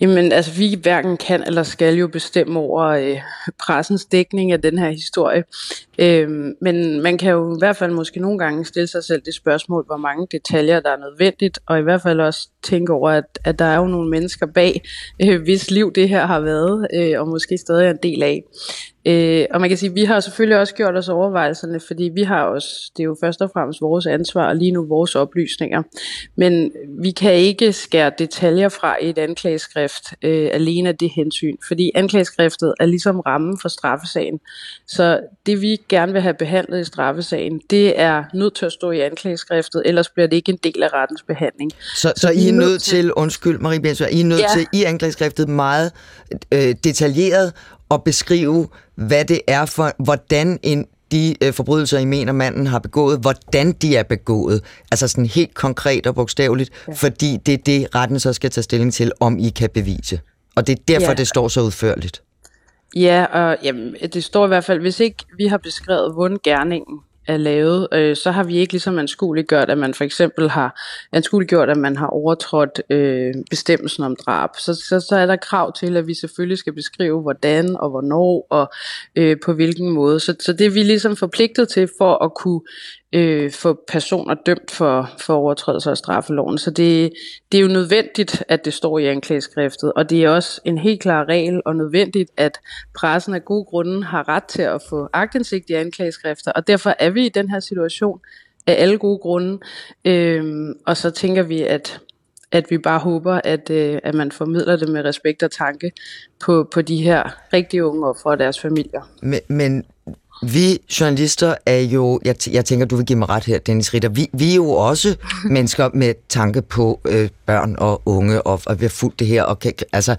Speaker 11: Jamen, altså vi hverken kan eller skal jo bestemme over øh, pressens dækning af den her historie. Øh, men man kan jo i hvert fald måske nogle gange stille sig selv det spørgsmål, hvor mange detaljer der er nødvendigt, og i hvert fald også tænke over, at, at der er jo nogle mennesker bag, øh, hvis liv det her har været, øh, og måske stadig er en del af. Øh, og man kan sige, at vi har selvfølgelig også gjort os overvejelserne, fordi vi har også, det er jo først og fremmest vores ansvar, og lige nu vores oplysninger. Men vi kan ikke skære detaljer fra et anklageskrift øh, alene af det hensyn, fordi anklageskriftet er ligesom rammen for straffesagen. Så det vi gerne vil have behandlet i straffesagen, det er nødt til at stå i anklageskriftet, ellers bliver det ikke en del af rettens behandling.
Speaker 2: Så, så, så I er nødt til, undskyld Marie Bensø, I er nødt ja. til i anklageskriftet meget øh, detaljeret at beskrive, hvad det er for, hvordan en de øh, forbrydelser, I mener, manden har begået, hvordan de er begået. Altså sådan helt konkret og bogstaveligt, ja. fordi det er det, retten så skal tage stilling til, om I kan bevise. Og det er derfor, ja. det står så udførligt.
Speaker 11: Ja, og jamen, det står i hvert fald, hvis ikke vi har beskrevet, hvordan gerningen er lavet, øh, så har vi ikke ligesom anskueliggjort, at man for eksempel har anskueliggjort, at man har overtrådt øh, bestemmelsen om drab. Så, så, så er der krav til, at vi selvfølgelig skal beskrive, hvordan og hvornår og øh, på hvilken måde. Så, så det er vi ligesom forpligtet til for at kunne øh, få personer dømt for, for overtrædelser af straffeloven. Så det, det er jo nødvendigt, at det står i anklageskriftet, og det er også en helt klar regel og nødvendigt, at pressen af gode grunde har ret til at få agtindsigt i anklageskrifter, og derfor er vi i den her situation, af alle gode grunde. Øhm, og så tænker vi, at at vi bare håber, at, øh, at man formidler det med respekt og tanke på, på de her rigtige unge og for deres familier.
Speaker 2: Men, men vi journalister er jo, jeg, jeg tænker, du vil give mig ret her, Dennis Ritter, vi, vi er jo også mennesker med tanke på øh, børn og unge, og, og vi har fulgt det her, og kan, altså,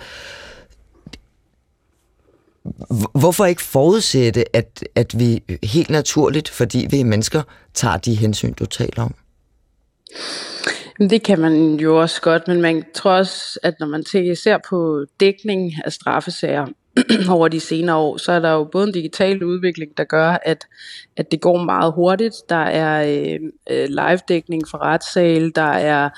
Speaker 2: hvorfor ikke forudsætte, at, at vi helt naturligt, fordi vi er mennesker, tager de hensyn, du taler om?
Speaker 11: Det kan man jo også godt, men man tror også, at når man ser på dækning af straffesager, over de senere år, så er der jo både en digital udvikling, der gør, at, at det går meget hurtigt. Der er øh, øh live-dækning for retssal, der er,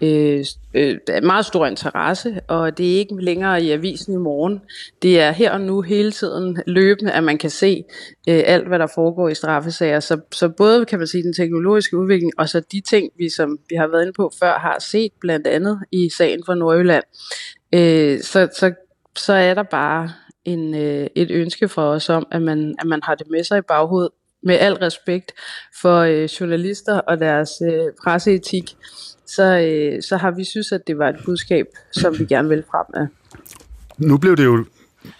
Speaker 11: øh, øh, der er meget stor interesse, og det er ikke længere i avisen i morgen. Det er her og nu hele tiden løbende, at man kan se øh, alt, hvad der foregår i straffesager. Så, så både kan man sige den teknologiske udvikling, og så de ting, vi som vi har været inde på før, har set blandt andet i sagen fra Nordjylland. Øh, så, så, så er der bare en, øh, et ønske fra os om, at man, at man har det med sig i baghovedet, med al respekt for øh, journalister og deres øh, presseetik, så, øh, så har vi synes, at det var et budskab, som vi gerne vil frem med.
Speaker 3: Nu blev det jo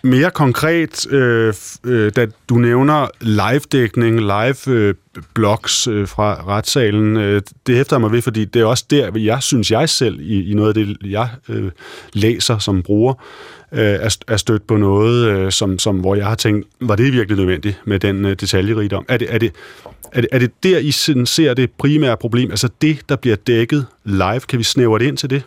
Speaker 3: mere konkret, øh, øh, da du nævner live-dækning, live-blogs øh, øh, fra retssalen. Øh, det hæfter mig ved, fordi det er også der, jeg synes jeg selv, i, i noget af det, jeg øh, læser som bruger, øh, er, er stødt på noget, øh, som, som, hvor jeg har tænkt, var det virkelig nødvendigt med den øh, detaljerigdom? Er det, er, det, er, det, er det der, I ser det primære problem? Altså det, der bliver dækket live, kan vi snævre det ind til det?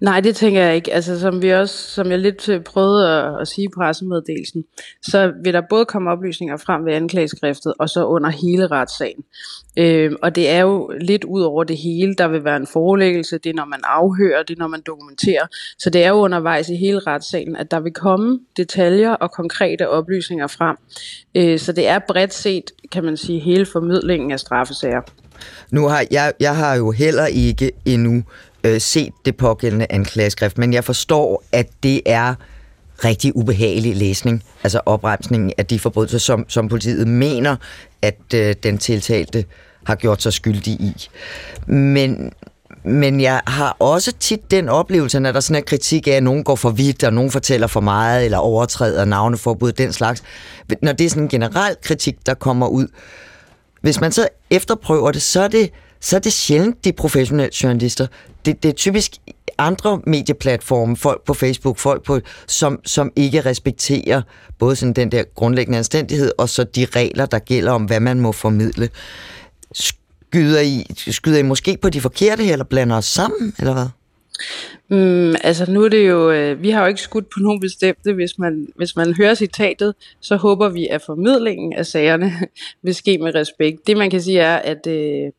Speaker 11: Nej, det tænker jeg ikke. Altså, som vi også, som jeg lidt øh, prøvede at, at sige i pressemeddelelsen, så vil der både komme oplysninger frem ved anklageskriftet, og så under hele retssagen. Øh, og det er jo lidt ud over det hele. Der vil være en forelæggelse, det er når man afhører, det er når man dokumenterer. Så det er jo undervejs i hele retssagen, at der vil komme detaljer og konkrete oplysninger frem. Øh, så det er bredt set, kan man sige, hele formidlingen af straffesager.
Speaker 2: Nu har jeg, jeg har jo heller ikke endnu øh, set det pågældende anklageskrift, men jeg forstår, at det er rigtig ubehagelig læsning, altså opremsningen af de forbrydelser, som, som politiet mener, at øh, den tiltalte har gjort sig skyldig i. Men, men jeg har også tit den oplevelse, når der sådan er kritik af, at nogen går for vidt, og nogen fortæller for meget, eller overtræder navneforbud, den slags. Når det er sådan en generel kritik, der kommer ud, hvis man så efterprøver det, så er det, så er det sjældent de professionelle journalister. Det, det er typisk andre medieplatforme, folk på Facebook, folk på, som, som ikke respekterer både sådan den der grundlæggende anstændighed, og så de regler, der gælder om, hvad man må formidle. Skyder I, skyder I måske på de forkerte, eller blander os sammen, eller hvad?
Speaker 11: Mm, altså nu er det jo, øh, vi har jo ikke skudt på nogen bestemte, hvis man, hvis man hører citatet, så håber vi, at formidlingen af sagerne vil ske med respekt. Det man kan sige er, at øh,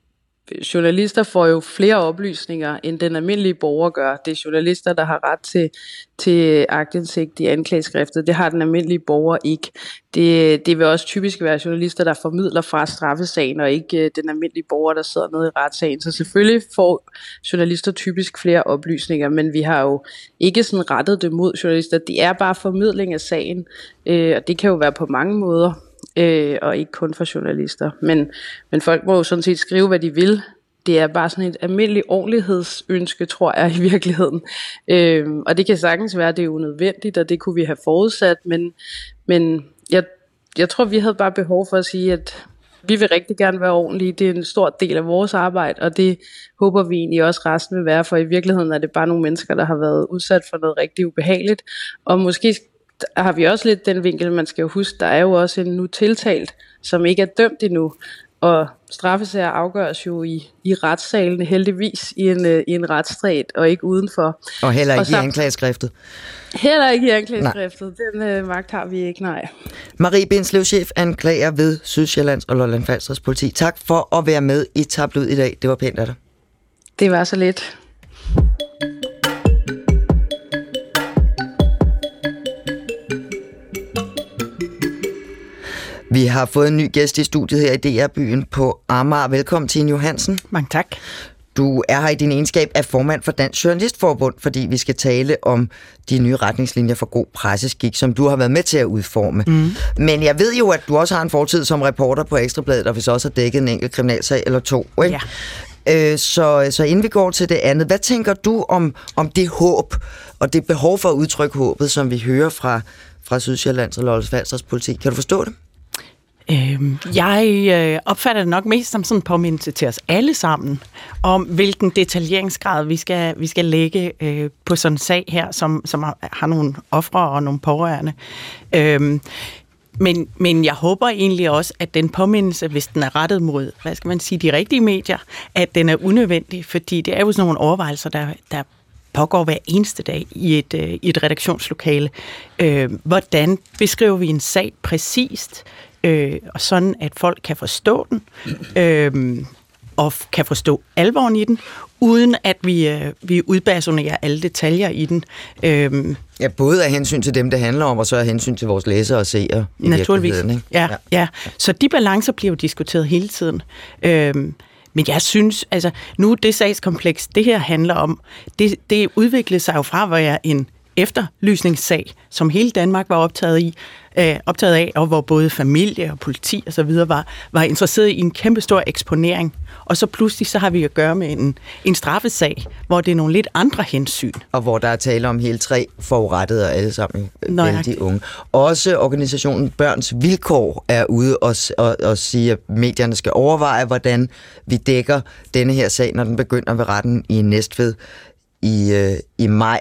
Speaker 11: journalister får jo flere oplysninger, end den almindelige borger gør. Det er journalister, der har ret til, til agtindsigt i anklageskriftet. Det har den almindelige borger ikke. Det, det vil også typisk være journalister, der formidler fra straffesagen, og ikke øh, den almindelige borger, der sidder nede i retssagen. Så selvfølgelig får journalister typisk flere oplysninger, men vi har jo ikke sådan rettet det mod journalister. Det er bare formidling af sagen, uh, og det kan jo være på mange måder øh, og ikke kun for journalister. Men, men folk må jo sådan set skrive, hvad de vil. Det er bare sådan et almindeligt ordentlighedsønske, tror jeg i virkeligheden. Øh, og det kan sagtens være, at det er unødvendigt, og det kunne vi have forudsat, men, men jeg, jeg tror, vi havde bare behov for at sige, at vi vil rigtig gerne være ordentlige. Det er en stor del af vores arbejde, og det håber vi egentlig også resten vil være, for i virkeligheden er det bare nogle mennesker, der har været udsat for noget rigtig ubehageligt. Og måske har vi også lidt den vinkel, man skal jo huske, der er jo også en nu tiltalt, som ikke er dømt endnu, og straffesager afgøres jo i, i retssalene heldigvis i en, øh, i en retsstat og ikke udenfor.
Speaker 2: Og heller ikke og så, i anklageskriftet.
Speaker 11: Heller ikke i anklageskriftet. Den øh, magt har vi ikke, nej.
Speaker 2: Marie Bindslev, chef anklager ved Sydsjællands og Lolland Falsters politi. Tak for at være med i Tablud i dag. Det var pænt af dig.
Speaker 11: Det var så lidt.
Speaker 2: Vi har fået en ny gæst i studiet her i DR-byen på Amager. Velkommen, Tine Johansen.
Speaker 9: Mange tak.
Speaker 2: Du er her i din egenskab af formand for Dansk Journalistforbund, fordi vi skal tale om de nye retningslinjer for god presseskik, som du har været med til at udforme. Mm. Men jeg ved jo, at du også har en fortid som reporter på Ekstrabladet, og hvis også har dækket en enkelt kriminalsag eller to. Ikke? Ja. Øh, så, så inden vi går til det andet, hvad tænker du om, om det håb og det behov for at udtrykke håbet, som vi hører fra, fra Sydsjællands og Lolles Falsters politik? Kan du forstå det?
Speaker 9: Øhm, jeg øh, opfatter det nok mest som sådan en påmindelse til os alle sammen, om hvilken detaljeringsgrad vi skal, vi skal lægge øh, på sådan en sag her, som, som har, har nogle ofre og nogle pårørende. Øhm, men, men jeg håber egentlig også, at den påmindelse, hvis den er rettet mod, hvad skal man sige, de rigtige medier, at den er unødvendig, fordi det er jo sådan nogle overvejelser, der, der pågår hver eneste dag i et, øh, i et redaktionslokale. Øh, hvordan beskriver vi en sag præcist? Øh, og sådan at folk kan forstå den, øh, og kan forstå alvoren i den, uden at vi, øh, vi udbasonerer alle detaljer i den.
Speaker 2: Øh, ja, både af hensyn til dem, det handler om, og så af hensyn til vores læsere og seere.
Speaker 9: Naturligvis. Ikke? Ja, ja. ja. Så de balancer bliver jo diskuteret hele tiden. Øh, men jeg synes, altså nu det sagskompleks, det her handler om, det, det udviklede sig jo fra at være en efterlysningssag, som hele Danmark var optaget i, øh, optaget af, og hvor både familie og politi og så videre var, var interesseret i en kæmpe stor eksponering. Og så pludselig så har vi at gøre med en, en straffesag, hvor det er nogle lidt andre hensyn.
Speaker 2: Og hvor der er tale om hele tre forurettede og alle sammen vældig unge. Også organisationen Børns Vilkår er ude og, og, og sige, at medierne skal overveje, hvordan vi dækker denne her sag, når den begynder ved retten i Næstved i, øh, i maj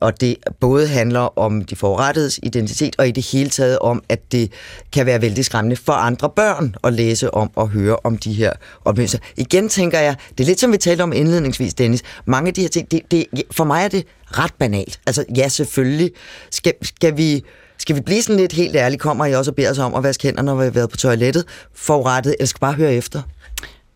Speaker 2: og det både handler om de forurettedes identitet, og i det hele taget om, at det kan være vældig skræmmende for andre børn at læse om og høre om de her oplevelser. Igen tænker jeg, det er lidt som vi talte om indledningsvis, Dennis, mange af de her ting, det, det, for mig er det ret banalt. Altså ja, selvfølgelig skal, skal vi skal vi blive sådan lidt helt ærlige, kommer I også og beder os om at vaske hænder, når vi har været på toilettet, forurettet, eller skal bare høre efter?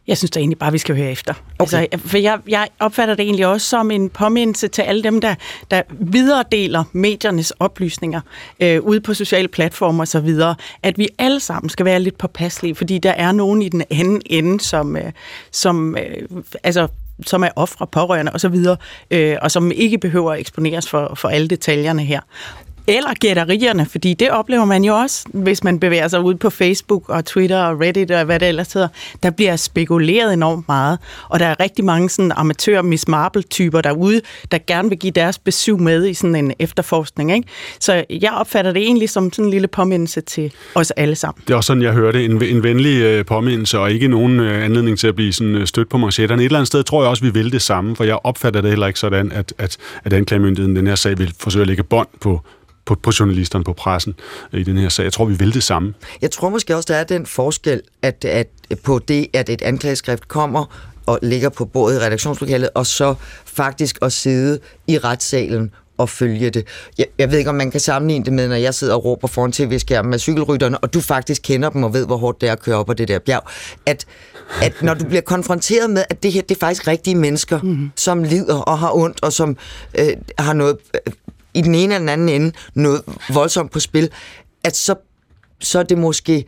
Speaker 9: Jeg synes da egentlig bare, vi skal høre efter. Okay. Altså, for jeg, jeg opfatter det egentlig også som en påmindelse til alle dem, der, der videredeler mediernes oplysninger øh, ude på sociale platformer osv., at vi alle sammen skal være lidt påpasselige, fordi der er nogen i den anden ende, som, øh, som øh, altså som er ofre, pårørende osv., øh, og som ikke behøver at eksponeres for, for alle detaljerne her eller gætterierne, fordi det oplever man jo også, hvis man bevæger sig ud på Facebook og Twitter og Reddit og hvad det ellers hedder. Der bliver spekuleret enormt meget, og der er rigtig mange sådan amatør Miss Marple-typer derude, der gerne vil give deres besøg med i sådan en efterforskning. Ikke? Så jeg opfatter det egentlig som sådan en lille påmindelse til os alle sammen.
Speaker 3: Det er også sådan, jeg hørte en, en venlig øh, påmindelse, og ikke nogen øh, anledning til at blive sådan øh, stødt på manchetterne. Et eller andet sted tror jeg også, vi vil det samme, for jeg opfatter det heller ikke sådan, at, at, at anklagemyndigheden den her sag vil forsøge at lægge bånd på på, på journalisterne, på pressen i den her sag. Jeg tror, vi vil det samme.
Speaker 2: Jeg tror måske også, der er den forskel, at, at på det, at et anklageskrift kommer og ligger på bordet i redaktionslokalet, og så faktisk at sidde i retssalen og følge det. Jeg, jeg ved ikke, om man kan sammenligne det med, når jeg sidder og råber foran tv-skærmen med cykelrytterne, og du faktisk kender dem og ved, hvor hårdt det er at køre op ad det der bjerg. At, at når du bliver konfronteret med, at det her det er faktisk rigtige mennesker, mm. som lider og har ondt, og som øh, har noget øh, i den ene eller den anden ende noget voldsomt på spil, at så, så er det måske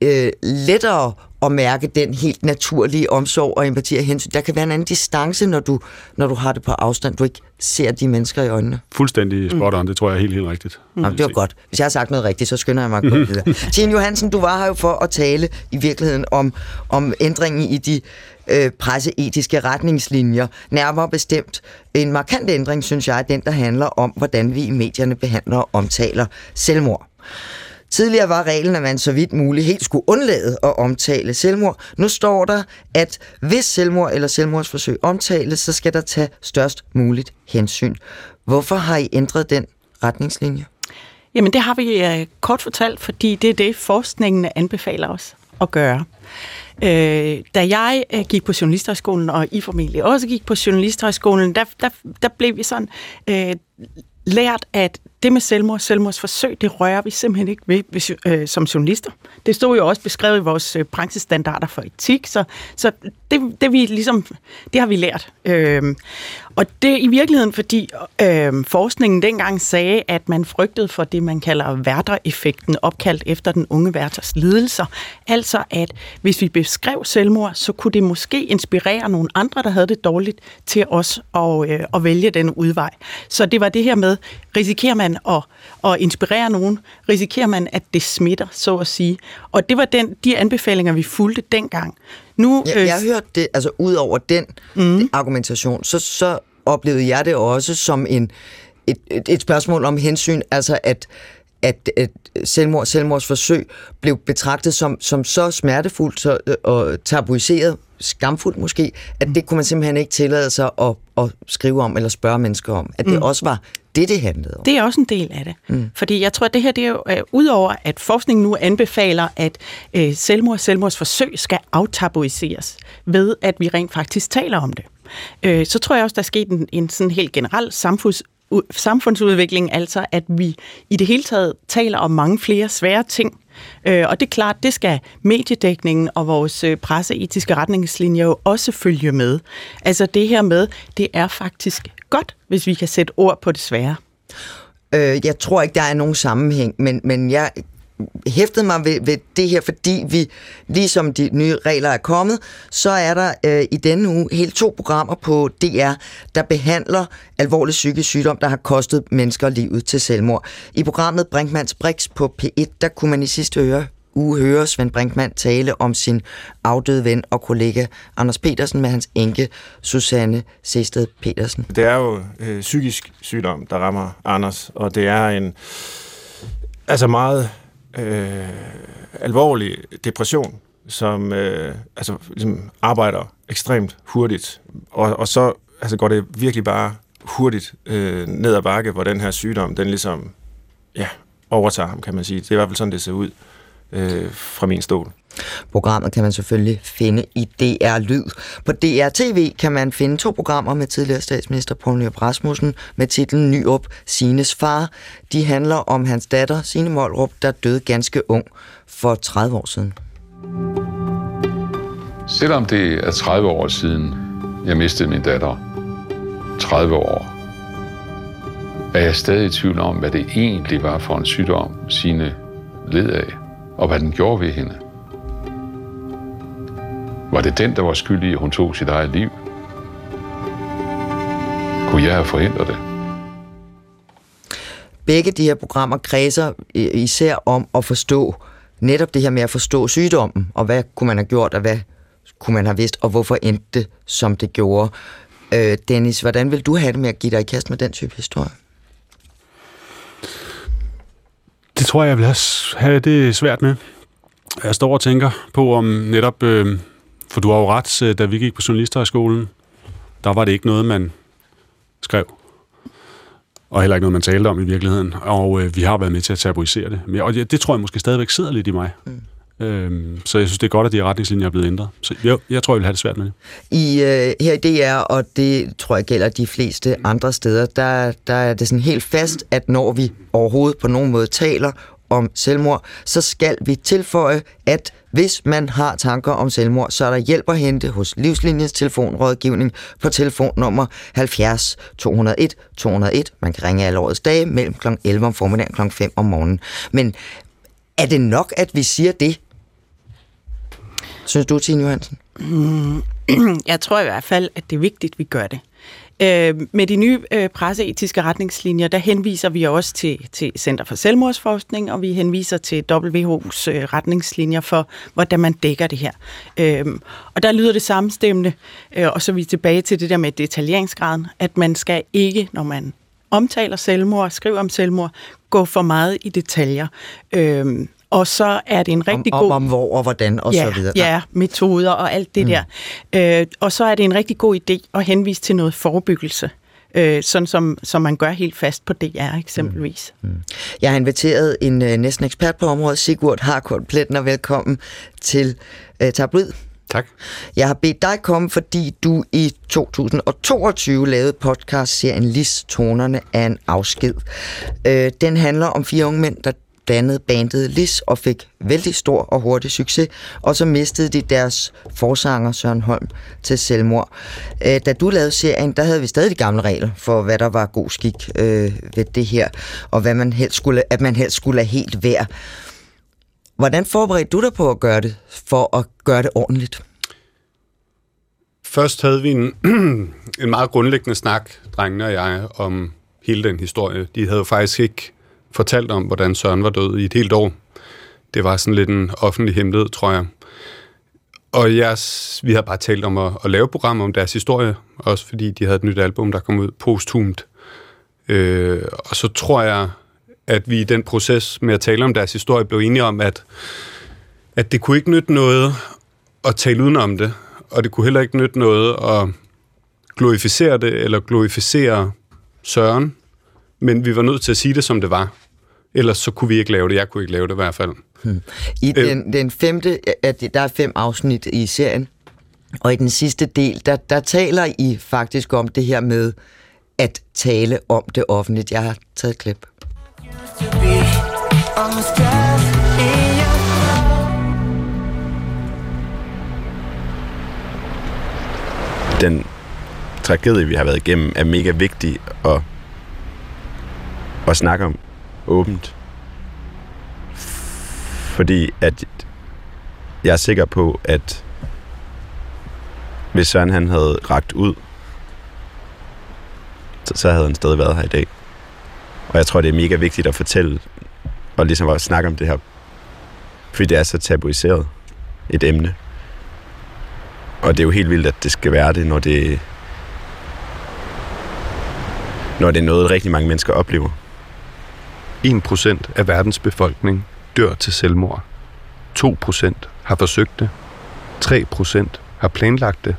Speaker 2: øh, lettere at mærke den helt naturlige omsorg og empati og hensyn. Der kan være en anden distance, når du, når du har det på afstand. Du ikke ser de mennesker i øjnene.
Speaker 3: Fuldstændig spot on. Mm. Det tror jeg er helt, helt rigtigt.
Speaker 2: Mm. Jamen, det var godt. Hvis jeg har sagt noget rigtigt, så skynder jeg mig at gå videre. Tine Johansen, du var her jo for at tale i virkeligheden om, om ændringen i de øh, presseetiske retningslinjer. Nærmere bestemt en markant ændring, synes jeg, er den, der handler om, hvordan vi i medierne behandler og omtaler selvmord. Tidligere var reglen, at man så vidt muligt helt skulle undlade at omtale selvmord. Nu står der, at hvis selvmord eller selvmordsforsøg omtales, så skal der tage størst muligt hensyn. Hvorfor har I ændret den retningslinje?
Speaker 9: Jamen det har vi uh, kort fortalt, fordi det er det, forskningen anbefaler os at gøre. Øh, da jeg øh, gik på journalisterhøjskolen, og I formentlig også gik på journalisterhøjskolen, der, der, der blev vi sådan øh, lært, at det med selvmord, selvmordsforsøg, det rører vi simpelthen ikke ved hvis, øh, som journalister. Det stod jo også beskrevet i vores øh, branchestandarder for etik, så, så det, det, vi ligesom, det har vi lært. Øh, og det er i virkeligheden, fordi øh, forskningen dengang sagde, at man frygtede for det, man kalder værtereffekten, opkaldt efter den unge værters lidelser. Altså, at hvis vi beskrev selvmord, så kunne det måske inspirere nogle andre, der havde det dårligt, til os at, øh, at vælge den udvej. Så det var det her med, risikerer man at, at inspirere nogen? Risikerer man, at det smitter, så at sige? Og det var den, de anbefalinger, vi fulgte dengang.
Speaker 2: Nu, ja, jeg har hørt det, altså ud over den mm. argumentation, så, så oplevede jeg det også som en, et, et, et spørgsmål om hensyn, altså at, at, at selvmord, selvmordsforsøg blev betragtet som, som så smertefuldt så, og tabuiseret, skamfuldt måske, at det kunne man simpelthen ikke tillade sig at, at skrive om eller spørge mennesker om. At det mm. også var det, det handlede om.
Speaker 9: Det er også en del af det. Mm. Fordi jeg tror, at det her, det er jo, uh, udover at forskningen nu anbefaler, at uh, selvmord og selvmordsforsøg skal aftabuiseres ved, at vi rent faktisk taler om det. Uh, så tror jeg også, der er sket en, en sådan helt generel samfunds samfundsudvikling, altså at vi i det hele taget taler om mange flere svære ting. Øh, og det er klart, det skal mediedækningen og vores øh, presseetiske retningslinjer jo også følge med. Altså det her med, det er faktisk godt, hvis vi kan sætte ord på det svære.
Speaker 2: Øh, jeg tror ikke, der er nogen sammenhæng, men, men jeg hæftet mig ved, ved det her, fordi vi, ligesom de nye regler er kommet, så er der øh, i denne uge helt to programmer på DR, der behandler alvorlig psykisk sygdom, der har kostet mennesker livet til selvmord. I programmet Brinkmanns Brix på P1, der kunne man i sidste øre uge høre Svend Brinkmann tale om sin afdøde ven og kollega Anders Petersen med hans enke Susanne Sested Petersen.
Speaker 1: Det er jo øh, psykisk sygdom, der rammer Anders, og det er en altså meget øh, alvorlig depression, som øh, altså, ligesom arbejder ekstremt hurtigt. Og, og så altså, går det virkelig bare hurtigt øh, ned ad bakke, hvor den her sygdom, den ligesom ja, overtager ham, kan man sige. Det er i hvert fald sådan, det ser ud øh, fra min stol.
Speaker 2: Programmet kan man selvfølgelig finde i DR Lyd. På DR TV kan man finde to programmer med tidligere statsminister Poul Nyrup Rasmussen med titlen Nyrup Sines far. De handler om hans datter, Signe Målrup, der døde ganske ung for 30 år siden.
Speaker 12: Selvom det er 30 år siden, jeg mistede min datter, 30 år, er jeg stadig i tvivl om, hvad det egentlig var for en sygdom, sine led af, og hvad den gjorde ved hende. Var det den, der var skyldig, at hun tog sit eget liv? Kunne jeg have forhindret det?
Speaker 2: Begge de her programmer kredser øh, især om at forstå netop det her med at forstå sygdommen, og hvad kunne man have gjort, og hvad kunne man have vidst, og hvorfor endte det, som det gjorde. Øh, Dennis, hvordan vil du have det med at give dig i kast med den type historie?
Speaker 3: Det tror jeg, jeg vil have det svært med. Jeg står og tænker på, om netop øh, for du har jo ret, øh, da vi gik på journalisterhøjskolen, der var det ikke noget, man skrev. Og heller ikke noget, man talte om i virkeligheden. Og øh, vi har været med til at tabuisere det. Og det, det tror jeg måske stadigvæk sidder lidt i mig. Mm. Øhm, så jeg synes, det er godt, at de retningslinjer er blevet ændret. Så jeg, jeg tror, jeg vil have det svært med det.
Speaker 2: I, øh, her i DR, og det tror jeg gælder de fleste andre steder, der, der er det sådan helt fast, at når vi overhovedet på nogen måde taler om selvmord, så skal vi tilføje, at hvis man har tanker om selvmord, så er der hjælp at hente hos Livslinjens telefonrådgivning på telefonnummer 70 201 201. Man kan ringe alle årets dage mellem kl. 11 om formiddagen og kl. 5 om morgenen. Men er det nok, at vi siger det? Synes du, Tine Johansen?
Speaker 9: Mm, jeg tror i hvert fald, at det er vigtigt, at vi gør det. Øh, med de nye øh, presseetiske retningslinjer, der henviser vi også til, til Center for Selvmordsforskning, og vi henviser til WHO's øh, retningslinjer for, hvordan man dækker det her. Øh, og der lyder det samstemmende, øh, og så er vi tilbage til det der med detaljeringsgraden, at man skal ikke, når man omtaler selvmord, skriver om selvmord, gå for meget i detaljer. Øh, og så er det en rigtig
Speaker 2: om,
Speaker 9: god...
Speaker 2: Om, om hvor og hvordan og
Speaker 9: ja,
Speaker 2: så videre.
Speaker 9: Ja, metoder og alt det mm. der. Øh, og så er det en rigtig god idé at henvise til noget forebyggelse. Øh, sådan som, som man gør helt fast på DR eksempelvis. Mm. Mm.
Speaker 2: Jeg har inviteret en øh, næsten ekspert på området, Sigurd Harkort Pletner. Velkommen til øh, Tabloid.
Speaker 13: Tak.
Speaker 2: Jeg har bedt dig komme, fordi du i 2022 lavede podcast-serien Lis Tonerne af en afsked. Øh, den handler om fire unge mænd, der dannede bandet Lis og fik vældig stor og hurtig succes, og så mistede de deres forsanger Søren Holm til selvmord. Øh, da du lavede serien, der havde vi stadig de gamle regler for, hvad der var god skik øh, ved det her, og hvad man helst skulle, at man helst skulle have helt værd. Hvordan forberedte du dig på at gøre det, for at gøre det ordentligt?
Speaker 13: Først havde vi en, en meget grundlæggende snak, drengene og jeg, om hele den historie. De havde jo faktisk ikke fortalt om, hvordan Søren var død i et helt år. Det var sådan lidt en offentlig hemmelighed, tror jeg. Og jeg, vi har bare talt om at, at lave program om deres historie, også fordi de havde et nyt album, der kom ud posthumt. Øh, og så tror jeg, at vi i den proces med at tale om deres historie blev enige om, at, at det kunne ikke nytte noget at tale udenom det, og det kunne heller ikke nytte noget at glorificere det, eller glorificere Søren, men vi var nødt til at sige det, som det var. Ellers så kunne vi ikke lave det. Jeg kunne ikke lave det i hvert fald.
Speaker 2: Hmm. I den, den femte, at der er fem afsnit i serien, og i den sidste del, der, der taler I faktisk om det her med at tale om det offentligt. Jeg har taget et klip.
Speaker 14: Den tragedie, vi har været igennem, er mega vigtig at, at snakke om åbent. Fordi at jeg er sikker på, at hvis Søren han havde ragt ud, så, så havde han stadig været her i dag. Og jeg tror, det er mega vigtigt at fortælle, og ligesom at snakke om det her, fordi det er så tabuiseret et emne. Og det er jo helt vildt, at det skal være det, når det, når det er noget, rigtig mange mennesker oplever.
Speaker 13: 1% af verdens befolkning dør til selvmord. 2% har forsøgt det. 3% har planlagt det.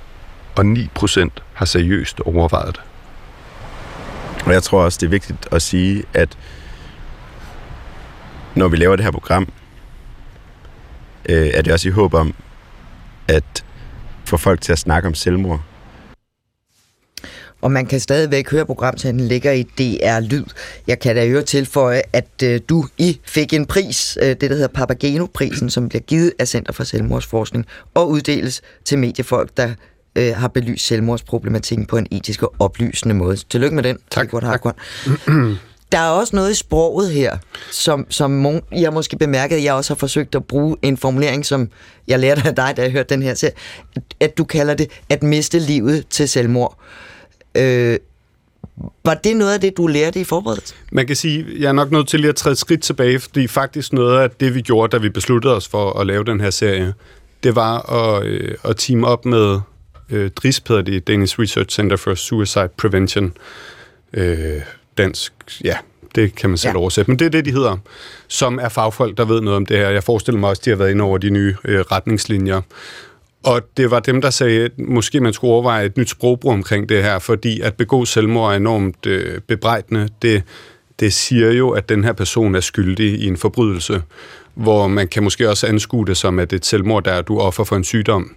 Speaker 13: Og 9% har seriøst overvejet det.
Speaker 14: Og jeg tror også, det er vigtigt at sige, at når vi laver det her program, øh, er det også i håb om at få folk til at snakke om selvmord.
Speaker 2: Og man kan stadigvæk høre programtalen ligger i DR Lyd. Jeg kan da jo tilføje, at øh, du I fik en pris, øh, det der hedder Papageno-prisen, som bliver givet af Center for Selvmordsforskning og uddeles til mediefolk, der øh, har belyst selvmordsproblematikken på en etisk og oplysende måde. Tillykke med den.
Speaker 13: Tak.
Speaker 2: Godt, tak. Der er også noget i sproget her, som, som jeg måske bemærket, jeg også har forsøgt at bruge en formulering, som jeg lærte af dig, da jeg hørte den her serie, at du kalder det at miste livet til selvmord. Øh, var det noget af det, du lærte i forberedelsen?
Speaker 13: Man kan sige, jeg er nok nødt til lige at træde skridt tilbage, fordi faktisk noget af det, vi gjorde, da vi besluttede os for at lave den her serie, det var at, øh, at team op med øh, DRISP, hedder det, Danish Research Center for Suicide Prevention. Øh, dansk, ja, det kan man selv ja. oversætte, men det er det, de hedder, som er fagfolk, der ved noget om det her. Jeg forestiller mig også, de har været inde over de nye øh, retningslinjer. Og det var dem, der sagde, at måske man skulle overveje et nyt sprogbrug omkring det her, fordi at begå selvmord er enormt øh, bebrejdende. Det, det siger jo, at den her person er skyldig i en forbrydelse, hvor man kan måske også anskue det som, at et selvmord der er, du offer for en sygdom.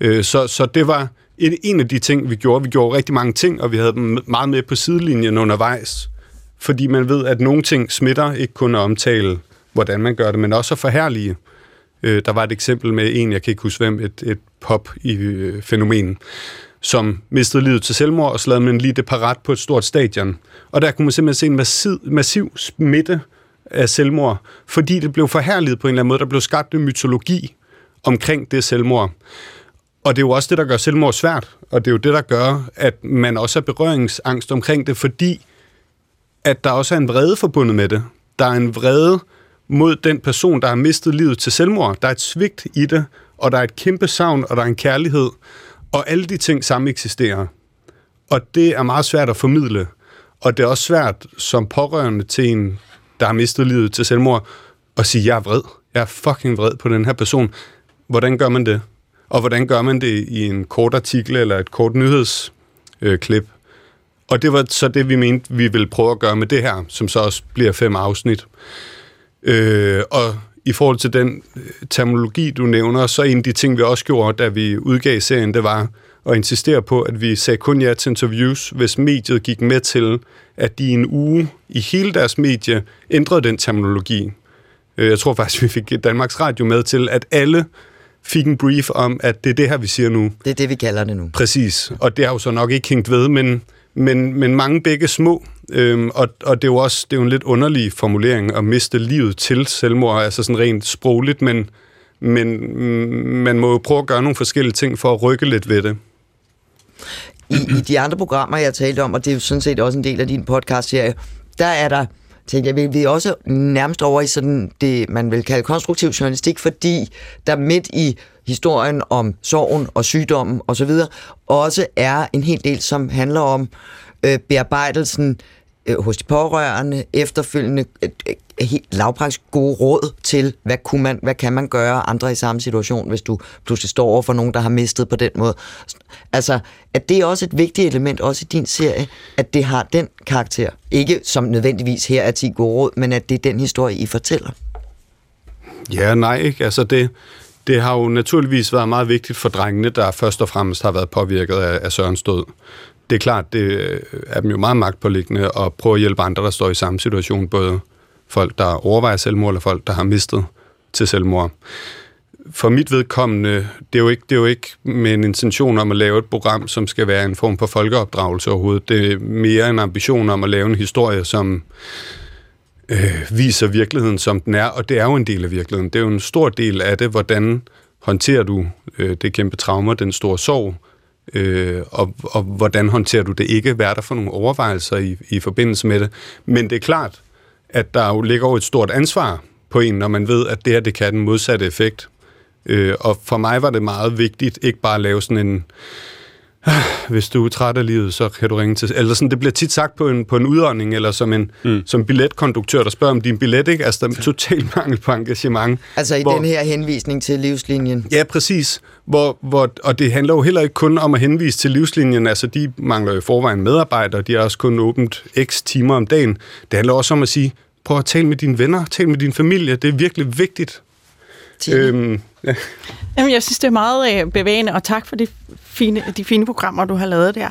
Speaker 13: Øh, så, så det var en, en af de ting, vi gjorde. Vi gjorde rigtig mange ting, og vi havde dem meget med på sidelinjen undervejs. Fordi man ved, at nogle ting smitter, ikke kun at omtale, hvordan man gør det, men også at forhærlige. Øh, Øh, der var et eksempel med en, jeg kan ikke huske hvem, et, et pop i øh, fænomen, som mistede livet til selvmord og slagede man lige det parat på et stort stadion. Og der kunne man simpelthen se en massiv, massiv smitte af selvmord, fordi det blev forhærliget på en eller anden måde. Der blev skabt en mytologi omkring det selvmord. Og det er jo også det, der gør selvmord svært, og det er jo det, der gør, at man også er berøringsangst omkring det, fordi at der også er en vrede forbundet med det. Der er en vrede mod den person, der har mistet livet til selvmord. Der er et svigt i det, og der er et kæmpe savn, og der er en kærlighed, og alle de ting sammen eksisterer. Og det er meget svært at formidle, og det er også svært som pårørende til en, der har mistet livet til selvmord, at sige, jeg er vred. Jeg er fucking vred på den her person. Hvordan gør man det? Og hvordan gør man det i en kort artikel eller et kort nyhedsklip? Og det var så det, vi mente, vi ville prøve at gøre med det her, som så også bliver fem afsnit. Øh, og i forhold til den øh, terminologi, du nævner, så en af de ting, vi også gjorde, da vi udgav serien, det var at insistere på, at vi sagde kun ja til interviews, hvis mediet gik med til, at de i en uge i hele deres medie ændrede den terminologi. Øh, Jeg tror faktisk, vi fik Danmarks Radio med til, at alle fik en brief om, at det er det her, vi siger nu.
Speaker 2: Det er det, vi kalder det nu.
Speaker 13: Præcis, og det har jo så nok ikke hængt ved, men, men, men mange begge små, øhm, og, og det er jo også det er jo en lidt underlig formulering at miste livet til selvmord, altså sådan rent sprogligt, men, men mm, man må jo prøve at gøre nogle forskellige ting for at rykke lidt ved det.
Speaker 2: I, I de andre programmer, jeg talte om, og det er jo sådan set også en del af din podcast-serie, der er der, tænkte jeg, vi vi er også nærmest over i sådan det, man vil kalde konstruktiv journalistik, fordi der midt i historien om sorgen og sygdommen osv., også er en hel del, som handler om øh, bearbejdelsen øh, hos de pårørende, efterfølgende øh, øh, helt lavpraktisk gode råd til, hvad, kunne man, hvad kan man gøre andre i samme situation, hvis du pludselig står over for nogen, der har mistet på den måde. Altså, at det er også et vigtigt element, også i din serie, at det har den karakter. Ikke som nødvendigvis her er 10 gode råd, men at det er den historie, I fortæller.
Speaker 13: Ja, nej, ikke? Altså det, det har jo naturligvis været meget vigtigt for drengene, der først og fremmest har været påvirket af, af Sørens død. Det er klart, det er dem jo meget magtpåliggende at prøve at hjælpe andre, der står i samme situation, både folk, der overvejer selvmord, eller folk, der har mistet til selvmord. For mit vedkommende, det er, jo ikke, det er jo ikke med en intention om at lave et program, som skal være en form for folkeopdragelse overhovedet. Det er mere en ambition om at lave en historie, som øh, viser virkeligheden, som den er, og det er jo en del af virkeligheden. Det er jo en stor del af det, hvordan håndterer du øh, det kæmpe trauma, den store sorg, øh, og, og hvordan håndterer du det ikke? Hvad er der for nogle overvejelser i, i forbindelse med det? Men det er klart, at der jo ligger jo et stort ansvar på en, når man ved, at det her det kan have den modsatte effekt. Øh, og for mig var det meget vigtigt, ikke bare at lave sådan en, hvis du er træt af livet, så kan du ringe til... Eller sådan, det bliver tit sagt på en, på en udånding, eller som en mm. som billetkonduktør, der spørger om din billet, ikke? Altså, der er total mangel på engagement.
Speaker 2: Altså i
Speaker 13: hvor,
Speaker 2: den her henvisning til livslinjen.
Speaker 13: Ja, præcis. Hvor, hvor, og det handler jo heller ikke kun om at henvise til livslinjen. Altså, de mangler jo i forvejen medarbejdere, de har også kun åbent x timer om dagen. Det handler også om at sige, prøv at tale med dine venner, tale med din familie. Det er virkelig vigtigt. Øhm, ja.
Speaker 9: Jamen, jeg synes, det er meget øh, bevægende, og tak for de fine, de fine programmer, du har lavet der.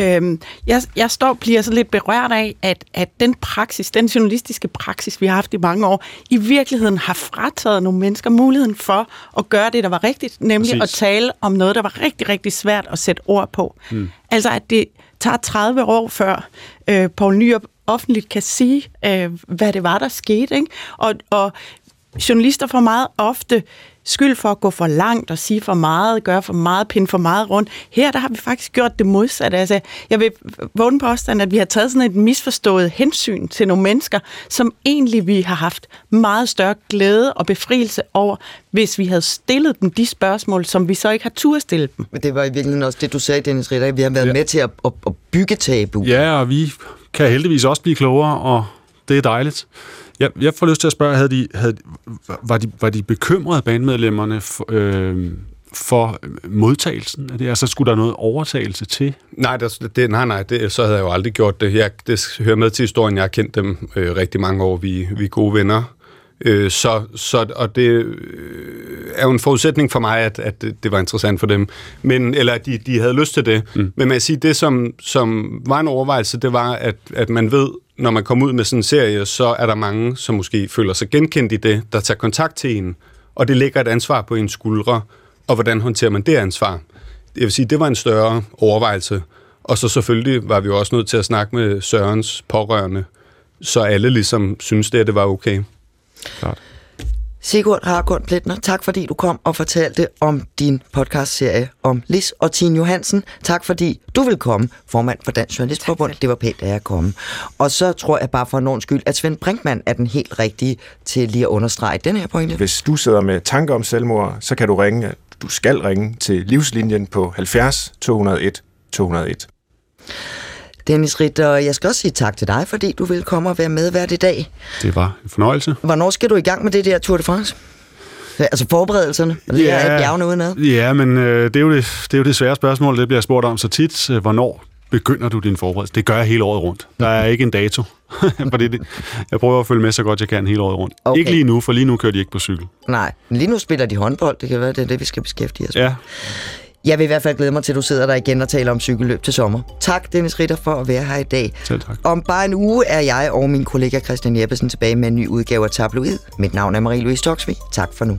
Speaker 9: Øhm, jeg, jeg står bliver så lidt berørt af, at, at den praksis, den journalistiske praksis, vi har haft i mange år, i virkeligheden har frataget nogle mennesker muligheden for at gøre det, der var rigtigt, nemlig Præcis. at tale om noget, der var rigtig, rigtig svært at sætte ord på. Mm. Altså, at det tager 30 år før øh, Poul Nyrup offentligt kan sige, øh, hvad det var, der skete. Ikke? Og, og journalister får meget ofte skyld for at gå for langt og sige for meget, gøre for meget, pinde for meget rundt. Her der har vi faktisk gjort det modsatte. Altså, jeg vil vågne på at vi har taget sådan et misforstået hensyn til nogle mennesker, som egentlig vi har haft meget større glæde og befrielse over, hvis vi havde stillet dem de spørgsmål, som vi så ikke har tur stille dem.
Speaker 2: Men det var i virkeligheden også det, du sagde, Dennis Ritter. Vi har været ja. med til at, at, at bygge tabu.
Speaker 13: Ja, og vi kan heldigvis også blive klogere, og det er dejligt. Jeg, jeg får lyst til at spørge, havde de, havde, var, de, var de bekymrede bandmedlemmerne for, øh, for modtagelsen af det? Altså, skulle der noget overtagelse til? Nej, det, det, nej, nej det, så havde jeg jo aldrig gjort det. Jeg, det hører med til historien. Jeg har kendt dem øh, rigtig mange år. Vi, vi er gode venner. Øh, så, så, og det øh, er jo en forudsætning for mig, at, at det, det var interessant for dem. Men, eller at de, de havde lyst til det. Mm. Men man sige, det som, som var en overvejelse, det var, at, at man ved, når man kommer ud med sådan en serie, så er der mange, som måske føler sig genkendt i det, der tager kontakt til en, og det lægger et ansvar på ens skuldre, og hvordan håndterer man det ansvar? Jeg vil sige, det var en større overvejelse, og så selvfølgelig var vi jo også nødt til at snakke med Sørens pårørende, så alle ligesom synes det, at det var okay.
Speaker 2: Klart. Sigurd Harkund Pletner, tak fordi du kom og fortalte om din podcastserie om Lis og Tine Johansen. Tak fordi du vil komme, formand for Dansk Journalistforbund. Det var pænt, at jeg kom. Og så tror jeg bare for en skyld, at Svend Brinkmann er den helt rigtige til lige at understrege den her pointe.
Speaker 1: Hvis du sidder med tanker om selvmord, så kan du ringe, du skal ringe til livslinjen på 70 201 201.
Speaker 2: Dennis Ritter, jeg skal også sige tak til dig, fordi du vil komme og være med hver dag.
Speaker 13: Det var en fornøjelse.
Speaker 2: Hvornår skal du i gang med det der Tour de France? Altså forberedelserne? Det
Speaker 13: ja,
Speaker 2: er bjergene udenad?
Speaker 13: Ja, men øh, det, er jo det, det er jo det svære spørgsmål, det bliver spurgt om så tit. Øh, hvornår
Speaker 3: begynder du din forberedelse. Det gør jeg hele året rundt. Der er ikke en dato. Fordi det, jeg prøver at følge med så godt jeg kan hele året rundt.
Speaker 2: Okay.
Speaker 3: Ikke lige nu, for lige nu kører de ikke på cykel.
Speaker 2: Nej, men lige nu spiller de håndbold. Det kan være, det er det, vi skal beskæftige os med.
Speaker 3: Ja,
Speaker 2: Jeg vil i hvert fald glæde mig til, at du sidder der igen og taler om cykelløb til sommer. Tak, Dennis Ritter, for at være her i dag.
Speaker 3: selv tak.
Speaker 2: Om bare en uge er jeg og min kollega Christian Jeppesen tilbage med en ny udgave af Tabloid. Mit navn er Marie-Louise Toksvig. Tak for nu.